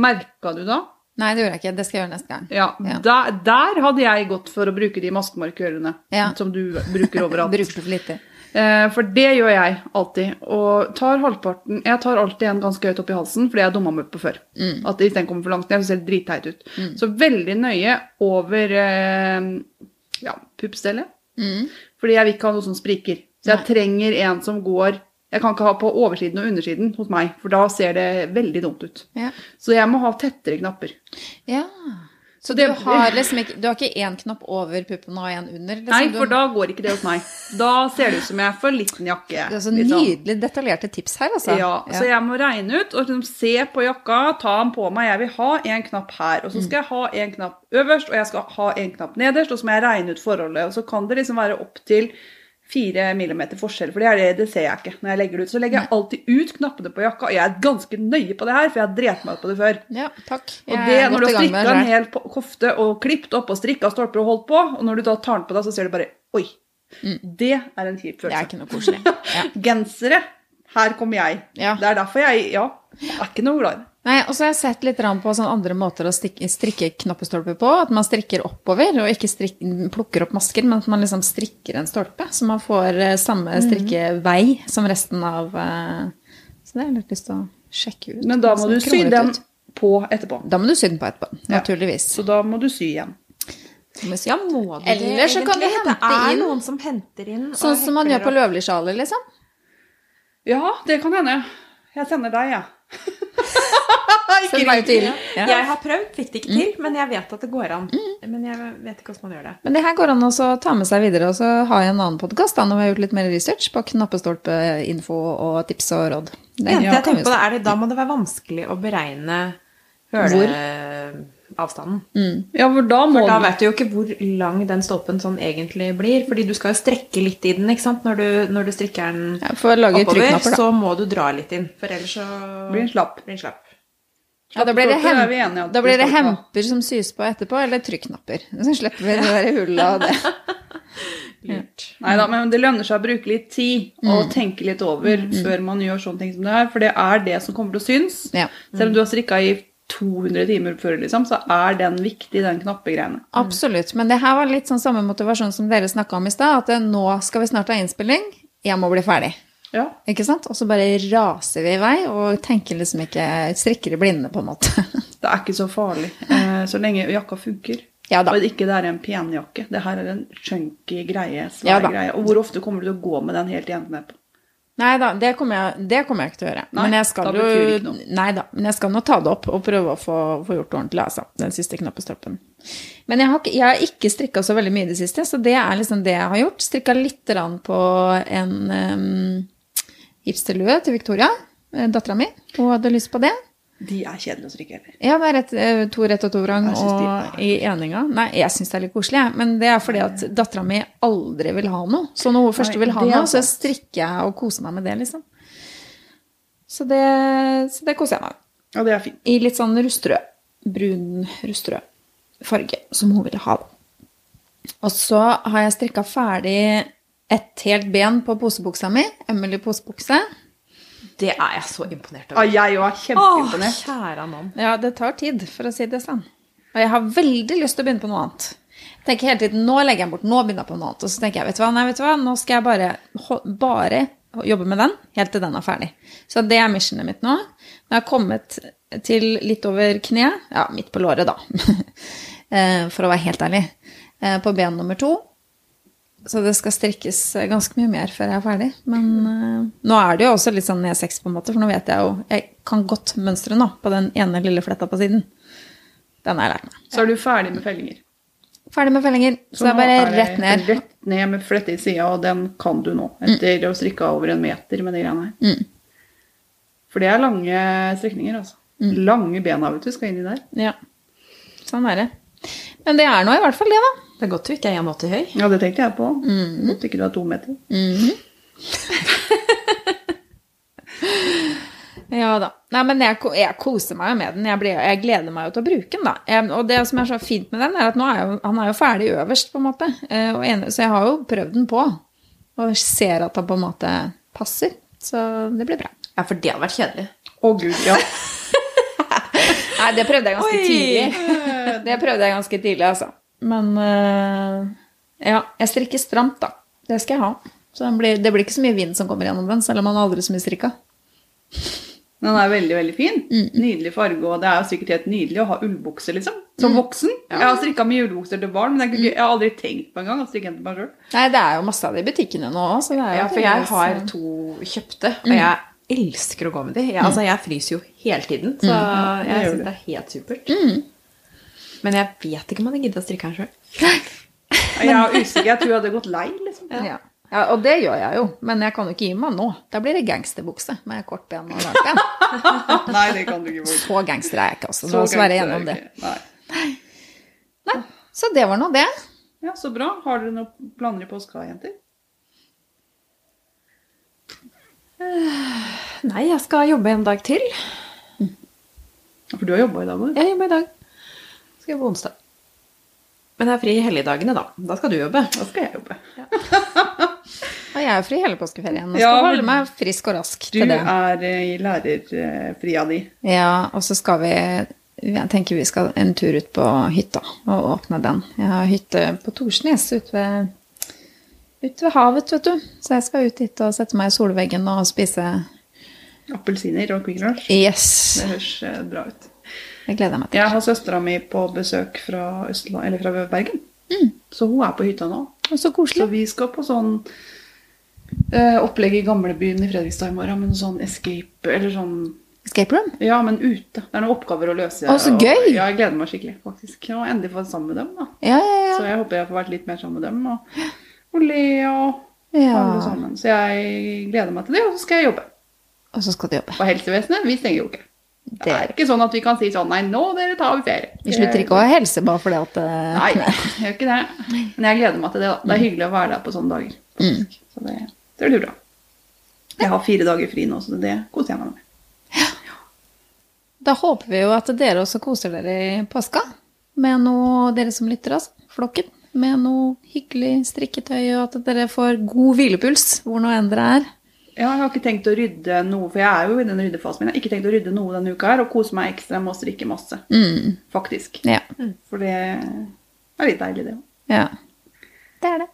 [SPEAKER 2] Merka du da?
[SPEAKER 1] Nei, det gjorde jeg ikke. Det skal jeg gjøre neste gang.
[SPEAKER 2] Ja,
[SPEAKER 1] Ja.
[SPEAKER 2] Der, der hadde jeg gått for å bruke de maskemarkørene
[SPEAKER 1] Ja.
[SPEAKER 2] som du bruker overalt. (laughs)
[SPEAKER 1] Bruker det for lite.
[SPEAKER 2] Eh, for det gjør jeg alltid. Og tar halvparten Jeg tar alltid en ganske høyt opp i halsen, fordi jeg dumma meg på før.
[SPEAKER 1] Mm.
[SPEAKER 2] At Hvis den kommer for langt ned, så ser det dritteit ut. Så veldig nøye over eh, ja, puppstellet.
[SPEAKER 1] Mm.
[SPEAKER 2] Fordi jeg vil ikke ha noe som spriker. Så jeg trenger en som går Jeg kan ikke ha på oversiden og undersiden hos meg, for da ser det veldig dumt ut.
[SPEAKER 1] Ja.
[SPEAKER 2] Så jeg må ha tettere knapper.
[SPEAKER 1] ja. Så du har liksom ikke Du har ikke én knapp over puppen og én under? Liksom.
[SPEAKER 2] Nei, for da går ikke det hos meg. Da ser det ut som jeg er for liten jakke.
[SPEAKER 1] Det er så
[SPEAKER 2] liksom.
[SPEAKER 1] nydelig detaljerte tips her, altså.
[SPEAKER 2] Ja, så jeg må regne ut og liksom se på jakka, ta den på meg. Jeg vil ha en knapp her, og så skal jeg ha en knapp øverst, og jeg skal ha en knapp nederst, og så må jeg regne ut forholdet. Og så kan det liksom være opp til fire millimeter forskjell, for det, er det, det ser jeg ikke når jeg legger det ut. Så legger jeg alltid ut knappene på jakka, og jeg er ganske nøye på det her, for jeg har drept meg ut på det før.
[SPEAKER 1] Ja, takk.
[SPEAKER 2] Og det, når du har strikka en hel kofte og klippet opp og strikka stolper og holdt på, og når du da tar den på deg, så ser du bare Oi. Det er en kjip
[SPEAKER 1] følelse. Det er ikke noe koselig. (laughs) Ja.
[SPEAKER 2] Gensere. Her kommer jeg.
[SPEAKER 1] Ja.
[SPEAKER 2] Det er derfor jeg Ja, jeg er ikke noe glad i det.
[SPEAKER 1] Nei, og så har jeg sett litt på sånn andre måter å stikke, strikke knappestolper på. At man strikker oppover, og ikke strik, plukker opp masker, men at man liksom strikker en stolpe. Så man får eh, samme
[SPEAKER 2] Mhm.
[SPEAKER 1] strikkevei som resten av eh, Så det har jeg litt lyst til å sjekke ut.
[SPEAKER 2] Men da må du sy den
[SPEAKER 1] ut.
[SPEAKER 2] på etterpå.
[SPEAKER 1] Da må du sy den på etterpå,
[SPEAKER 2] Ja.
[SPEAKER 1] naturligvis.
[SPEAKER 2] Så da må du sy igjen.
[SPEAKER 3] Ja, må du det,
[SPEAKER 1] Eller så kan du
[SPEAKER 3] hente
[SPEAKER 1] hente
[SPEAKER 3] Det er
[SPEAKER 1] inn-
[SPEAKER 3] noen som henter inn
[SPEAKER 1] Sånn som man gjør på
[SPEAKER 3] opp.
[SPEAKER 1] løvlig-sjaler, liksom.
[SPEAKER 2] Ja, det kan hende. Jeg sender deg, jeg. (laughs) (laughs)
[SPEAKER 1] Send meg til. Ja.
[SPEAKER 3] Jeg har prøvd, fikk det ikke til, men jeg vet at det går an. Men jeg vet ikke hvordan man gjør det.
[SPEAKER 1] Men det her går an å ta med seg videre, og så har jeg en annen podkast når vi har gjort litt mer research på knappestolpeinfo og tips og råd. Det ja,
[SPEAKER 3] jeg tenker på, det er det, da må det være vanskelig å beregne høleavstanden.
[SPEAKER 2] Ja, for da
[SPEAKER 3] For da vet du jo ikke hvor lang den stolpen sånn egentlig blir. Fordi du skal jo strekke litt i den, ikke sant. Når du, når du strikker den
[SPEAKER 1] ja,
[SPEAKER 3] oppover, så må du dra litt inn. For ellers så
[SPEAKER 2] blir den slapp.
[SPEAKER 3] blir den slapp.
[SPEAKER 1] Ja, da blir det, hem da blir det hemper som sys på etterpå, eller trykknapper. (laughs) Så slipper vi det der hullet og det. (laughs)
[SPEAKER 3] Lurt.
[SPEAKER 2] Nei da, men det lønner seg å bruke litt tid
[SPEAKER 1] Mm.
[SPEAKER 2] og tenke litt over før man gjør sånne ting som det her. For det er det som kommer til å synes.
[SPEAKER 1] Ja.
[SPEAKER 2] Selv om du har strikka i 200 timer før, liksom, så er den viktig, den knappegreiene.
[SPEAKER 1] Absolutt. Men det her var litt sånn samme motivasjon som dere snakka om i stad. At nå skal vi snart ha innspilling. Jeg må bli ferdig.
[SPEAKER 2] Ja.
[SPEAKER 1] Ikke sant? Og så bare raser vi i vei og tenker liksom ikke strikker i blinde, på en måte. (laughs)
[SPEAKER 2] Det er ikke så farlig eh, så lenge jakka funker.
[SPEAKER 1] Ja da.
[SPEAKER 2] Og ikke det er en penjakke. Det her er en chunky greie.
[SPEAKER 1] Ja
[SPEAKER 2] greie. Og hvor ofte kommer du til å gå med den helt i endeknepet?
[SPEAKER 1] Nei da, det kommer, jeg, det kommer jeg ikke til å gjøre.
[SPEAKER 2] Nei,
[SPEAKER 1] men jeg skal jo. Nei da, men jeg skal nå ta det opp og prøve å få, få gjort det ordentlig, altså. Den siste knappestroppen. Men jeg har, jeg har ikke strikka så veldig mye i det siste, så det er liksom det jeg har gjort. Strikka lite grann på en um, hipsterlue til Victoria, eh, dattera mi. Hun hadde lyst på det.
[SPEAKER 2] De er kjedelige å strikke heller.
[SPEAKER 1] Ja, det er rett, eh, to rett og to vrang
[SPEAKER 2] de
[SPEAKER 1] og i eninga. Nei, jeg syns det er litt koselig, jeg. Men det er fordi at dattera mi aldri vil ha noe. Så når hun først vil ha noe, så strikker jeg og koser meg med det, liksom. Så det, så det koser jeg meg med.
[SPEAKER 2] Ja, det er fint.
[SPEAKER 1] I litt sånn rustrød. Brun rustrød farge, som hun ville ha. Og så har jeg strikka ferdig et helt ben på posebuksa mi. Emily posebukse.
[SPEAKER 3] Det er jeg så imponert
[SPEAKER 2] over.
[SPEAKER 3] over.
[SPEAKER 2] jeg òg er
[SPEAKER 3] Åh,
[SPEAKER 2] kjempeimponert.
[SPEAKER 3] kjære mann.
[SPEAKER 1] Ja, det tar tid, for å si det sånn. Og jeg har veldig lyst til å begynne på noe annet. Jeg tenker hele tiden, Nå legger jeg bort, nå begynner jeg på noe annet. Og så tenker jeg, vet du hva, nei, vet du hva, nå skal jeg bare, bare jobbe med den helt til den er ferdig. Så det er missionet mitt nå. Nå har jeg kommet til litt over kneet. ja, midt på låret da, (laughs) Eh, for å være helt ærlig, eh, på ben nummer to. Så det skal strikkes ganske mye mer før jeg er ferdig. Men uh, nå er det jo også litt sånn nedsex, på en måte, for nå vet jeg jo Jeg kan godt mønstre nå på den ene lille fletta på siden. Den har jeg lært meg.
[SPEAKER 2] Så er du ferdig med fellinger.
[SPEAKER 1] Ferdig med fellinger. Så, det er
[SPEAKER 2] bare
[SPEAKER 1] bare
[SPEAKER 2] det
[SPEAKER 1] rett ned.
[SPEAKER 2] Rett ned med flette i sida, og den kan du nå. Etter å strikke over en meter med de greiene her.
[SPEAKER 1] Mm.
[SPEAKER 2] For det er lange strekninger, altså. Lange bena, vet du, skal inn i der.
[SPEAKER 1] Ja. Sånn er det. Men det er nå i hvert fall det, da.
[SPEAKER 3] Det er godt du ikke er 1,80 høy.
[SPEAKER 2] Ja, det tenkte jeg på.
[SPEAKER 1] Mm.
[SPEAKER 2] Godt ikke du er to meter.
[SPEAKER 1] Ja da. Nei, men jeg, jeg koser meg jo med den. Jeg, ble, jeg gleder meg jo til å bruke den, da. Jeg, og det som er så fint med den, er at nå er jo, han er jo ferdig øverst, på en måte. Eh, og en, så jeg har jo prøvd den på, og ser at han på en måte passer. Så det blir bra.
[SPEAKER 3] Ja, for det hadde vært kjedelig.
[SPEAKER 2] Å gud, ja. (laughs)
[SPEAKER 1] Nei, det prøvde jeg ganske
[SPEAKER 3] Oi!
[SPEAKER 1] tidlig. Det prøvde jeg ganske tidlig, altså. Men eh, ja, jeg strikker stramt, da. Det skal jeg ha. Så den blir, det blir ikke så mye vind som kommer gjennom den, selv om man aldri så mye strikka.
[SPEAKER 2] Den er veldig, veldig fin.
[SPEAKER 1] Mm.
[SPEAKER 2] Nydelig farge, og det er jo sikkert helt nydelig å ha ullbukse, liksom.
[SPEAKER 1] Mm.
[SPEAKER 2] Som voksen. Jeg har strikka mye ullbukser til barn, men jeg, jeg har aldri tenkt på engang å strikke en til meg sjøl.
[SPEAKER 1] Nei, det er jo masse av det i butikkene nå òg, det
[SPEAKER 3] Ja, for jeg har to kjøpte, og jeg elsker å gå med de. Jeg, altså, jeg fryser jo hele tiden, så jeg syns det er helt supert. Men jeg vet ikke om jeg hadde giddet å strikke den sjøl. (laughs)
[SPEAKER 2] Jeg er usikker, jeg tror jeg hadde gått lei, liksom.
[SPEAKER 1] Ja. ja, og det gjør jeg jo, men jeg kan jo ikke gi meg nå. Da blir det gangsterbukse med kort ben og langt ben. (laughs)
[SPEAKER 2] Nei, det kan du ikke bruke.
[SPEAKER 1] Så gangster er jeg ikke, altså.
[SPEAKER 2] Så
[SPEAKER 1] La oss være enige om det.
[SPEAKER 2] Nei.
[SPEAKER 1] Nei, så det var nå det.
[SPEAKER 2] Ja, så bra. Har dere noen planer i påska, jenter?
[SPEAKER 3] Nei, jeg skal jobbe en dag til.
[SPEAKER 2] For du har jobba i dag òg?
[SPEAKER 3] Jeg jobber i dag. Skal jobbe onsdag. Men jeg er fri i helligdagene, da. Da skal du jobbe.
[SPEAKER 2] Da skal jeg jobbe.
[SPEAKER 1] Og (laughs) jeg er fri hele påskeferien og skal
[SPEAKER 2] Ja,
[SPEAKER 1] holde meg frisk og rask til det.
[SPEAKER 2] Du er eh, i lærerfria di.
[SPEAKER 1] Ja, og så skal vi Jeg tenker vi skal en tur ut på hytta og åpne den. Jeg har hytte på Torsnes ute ved, ut ved havet, vet du. Så jeg skal ut dit og sette meg i solveggen og spise
[SPEAKER 2] Appelsiner og Quick Lunch.
[SPEAKER 1] Yes!
[SPEAKER 2] Det høres eh, bra ut.
[SPEAKER 1] Det gleder jeg meg til.
[SPEAKER 2] Jeg har søstera mi på besøk fra, Østland, eller fra Bergen. Så hun er på hytta nå.
[SPEAKER 1] Og så
[SPEAKER 2] Så vi skal på sånn eh, opplegg i gamlebyen i Fredrikstad i morgen. Men sånn escape Eller sånn
[SPEAKER 1] Escape room?
[SPEAKER 2] Ja, men ute. Det er noen oppgaver å løse.
[SPEAKER 1] Å, så
[SPEAKER 2] og-
[SPEAKER 1] gøy!
[SPEAKER 2] Ja, jeg gleder meg skikkelig, faktisk. Og endelig få være sammen med dem, da.
[SPEAKER 1] Ja, ja, ja.
[SPEAKER 2] Så jeg håper jeg får vært litt mer sammen med dem. Og, og le og alle sammen. Så jeg gleder meg til det, og så skal jeg jobbe.
[SPEAKER 1] Og så skal du jobbe.
[SPEAKER 2] Og helsevesenet, vi stenger jo ikke. Det
[SPEAKER 1] Det,
[SPEAKER 2] er ikke sånn at vi kan si sånn Nei, nå dere tar vi ferie.
[SPEAKER 1] vi slutter ikke å ha helse bare fordi at eh,
[SPEAKER 2] Nei, jeg gjør ikke det. Men jeg gleder meg til det. da. Det er hyggelig å være der på sånne dager. faktisk. Så det, det blir bra. Jeg har fire dager fri nå, så det koser jeg meg med.
[SPEAKER 1] Da håper vi jo at dere også koser dere i påska. Med noe, dere som lytter, altså. Flokken. Med noe hyggelig strikketøy, og at dere får god hvilepuls hvor nå enn dere er.
[SPEAKER 2] Ja, jeg har ikke tenkt å rydde noe, for jeg er jo i den ryddefasen min. Jeg har ikke tenkt å rydde noe denne uka her, og kose meg ekstra med å strikke masse.
[SPEAKER 1] Mm.
[SPEAKER 2] Faktisk.
[SPEAKER 1] Ja.
[SPEAKER 2] For det er litt deilig, det òg.
[SPEAKER 1] ja. Det er det.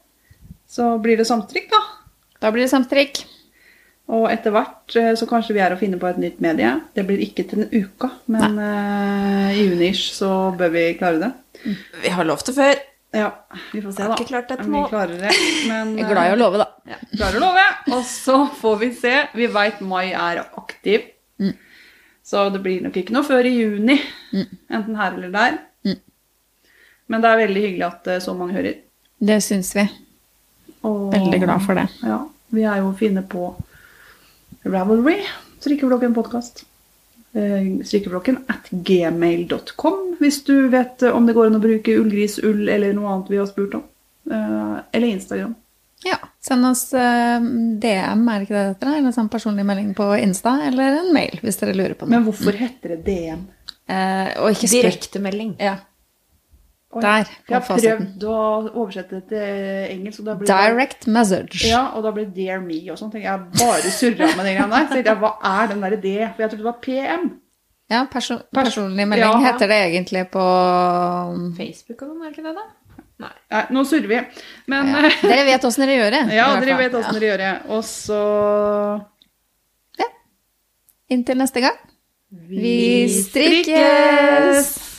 [SPEAKER 2] Så blir det samtrykk, da.
[SPEAKER 1] Da blir det samstrikk.
[SPEAKER 2] Og etter hvert eh, så kanskje vi er å finne på et nytt medie. Det blir ikke til en uke, men uh, i juni-ish så bør vi klare det.
[SPEAKER 3] Vi har lovt det før.
[SPEAKER 2] Ja, vi får se, da.
[SPEAKER 3] ikke klart dette nå.
[SPEAKER 2] klarer det. Men
[SPEAKER 1] Jeg er glad i å love, da.
[SPEAKER 2] Ja, klarer å love. Og så får vi se. Vi veit Mai er aktiv.
[SPEAKER 1] Mm.
[SPEAKER 2] Så det blir nok ikke noe før i juni. Enten her eller der.
[SPEAKER 1] Mm.
[SPEAKER 2] Men det er veldig hyggelig at eh, så mange hører.
[SPEAKER 1] Det syns vi.
[SPEAKER 2] Og,
[SPEAKER 1] Veldig glad for det.
[SPEAKER 2] Ja, vi er jo fine på Ravelry, strikkeblokken podkast. Strikkeblokken at gmail.com hvis du vet eh, om det går an å bruke ullgrisull eller noe annet vi har spurt om. Eh, Eller Instagram.
[SPEAKER 1] Ja. Send oss eh, DM, er det ikke det dette? Eller send personlig melding på Insta, eller en mail, hvis dere lurer på noe.
[SPEAKER 2] Men hvorfor heter det DM?
[SPEAKER 1] Eh, og ikke.
[SPEAKER 3] Direktemelding.
[SPEAKER 1] Ja.
[SPEAKER 2] Oi,
[SPEAKER 1] Der
[SPEAKER 2] Jeg har prøvd å oversette det til engelsk, og da blir det
[SPEAKER 1] Direct message.
[SPEAKER 2] ja, og da ble det Dear Me og sånn. Jeg bare surra med den greia der. Så jeg, hva er den derre 'det'? For jeg trodde det var PM.
[SPEAKER 1] Ja, perso personlig melding
[SPEAKER 2] Ja.
[SPEAKER 1] heter det egentlig på
[SPEAKER 3] Facebook og sånn, er det ikke det, da? Nei.
[SPEAKER 2] Nei, nå surrer vi. Men
[SPEAKER 1] ja. Dere vet åssen dere gjør det. (laughs)
[SPEAKER 2] Ja, dere vet åssen dere gjør det. Og så Ja.
[SPEAKER 1] Inntil neste gang.
[SPEAKER 2] Vi
[SPEAKER 1] strikkes!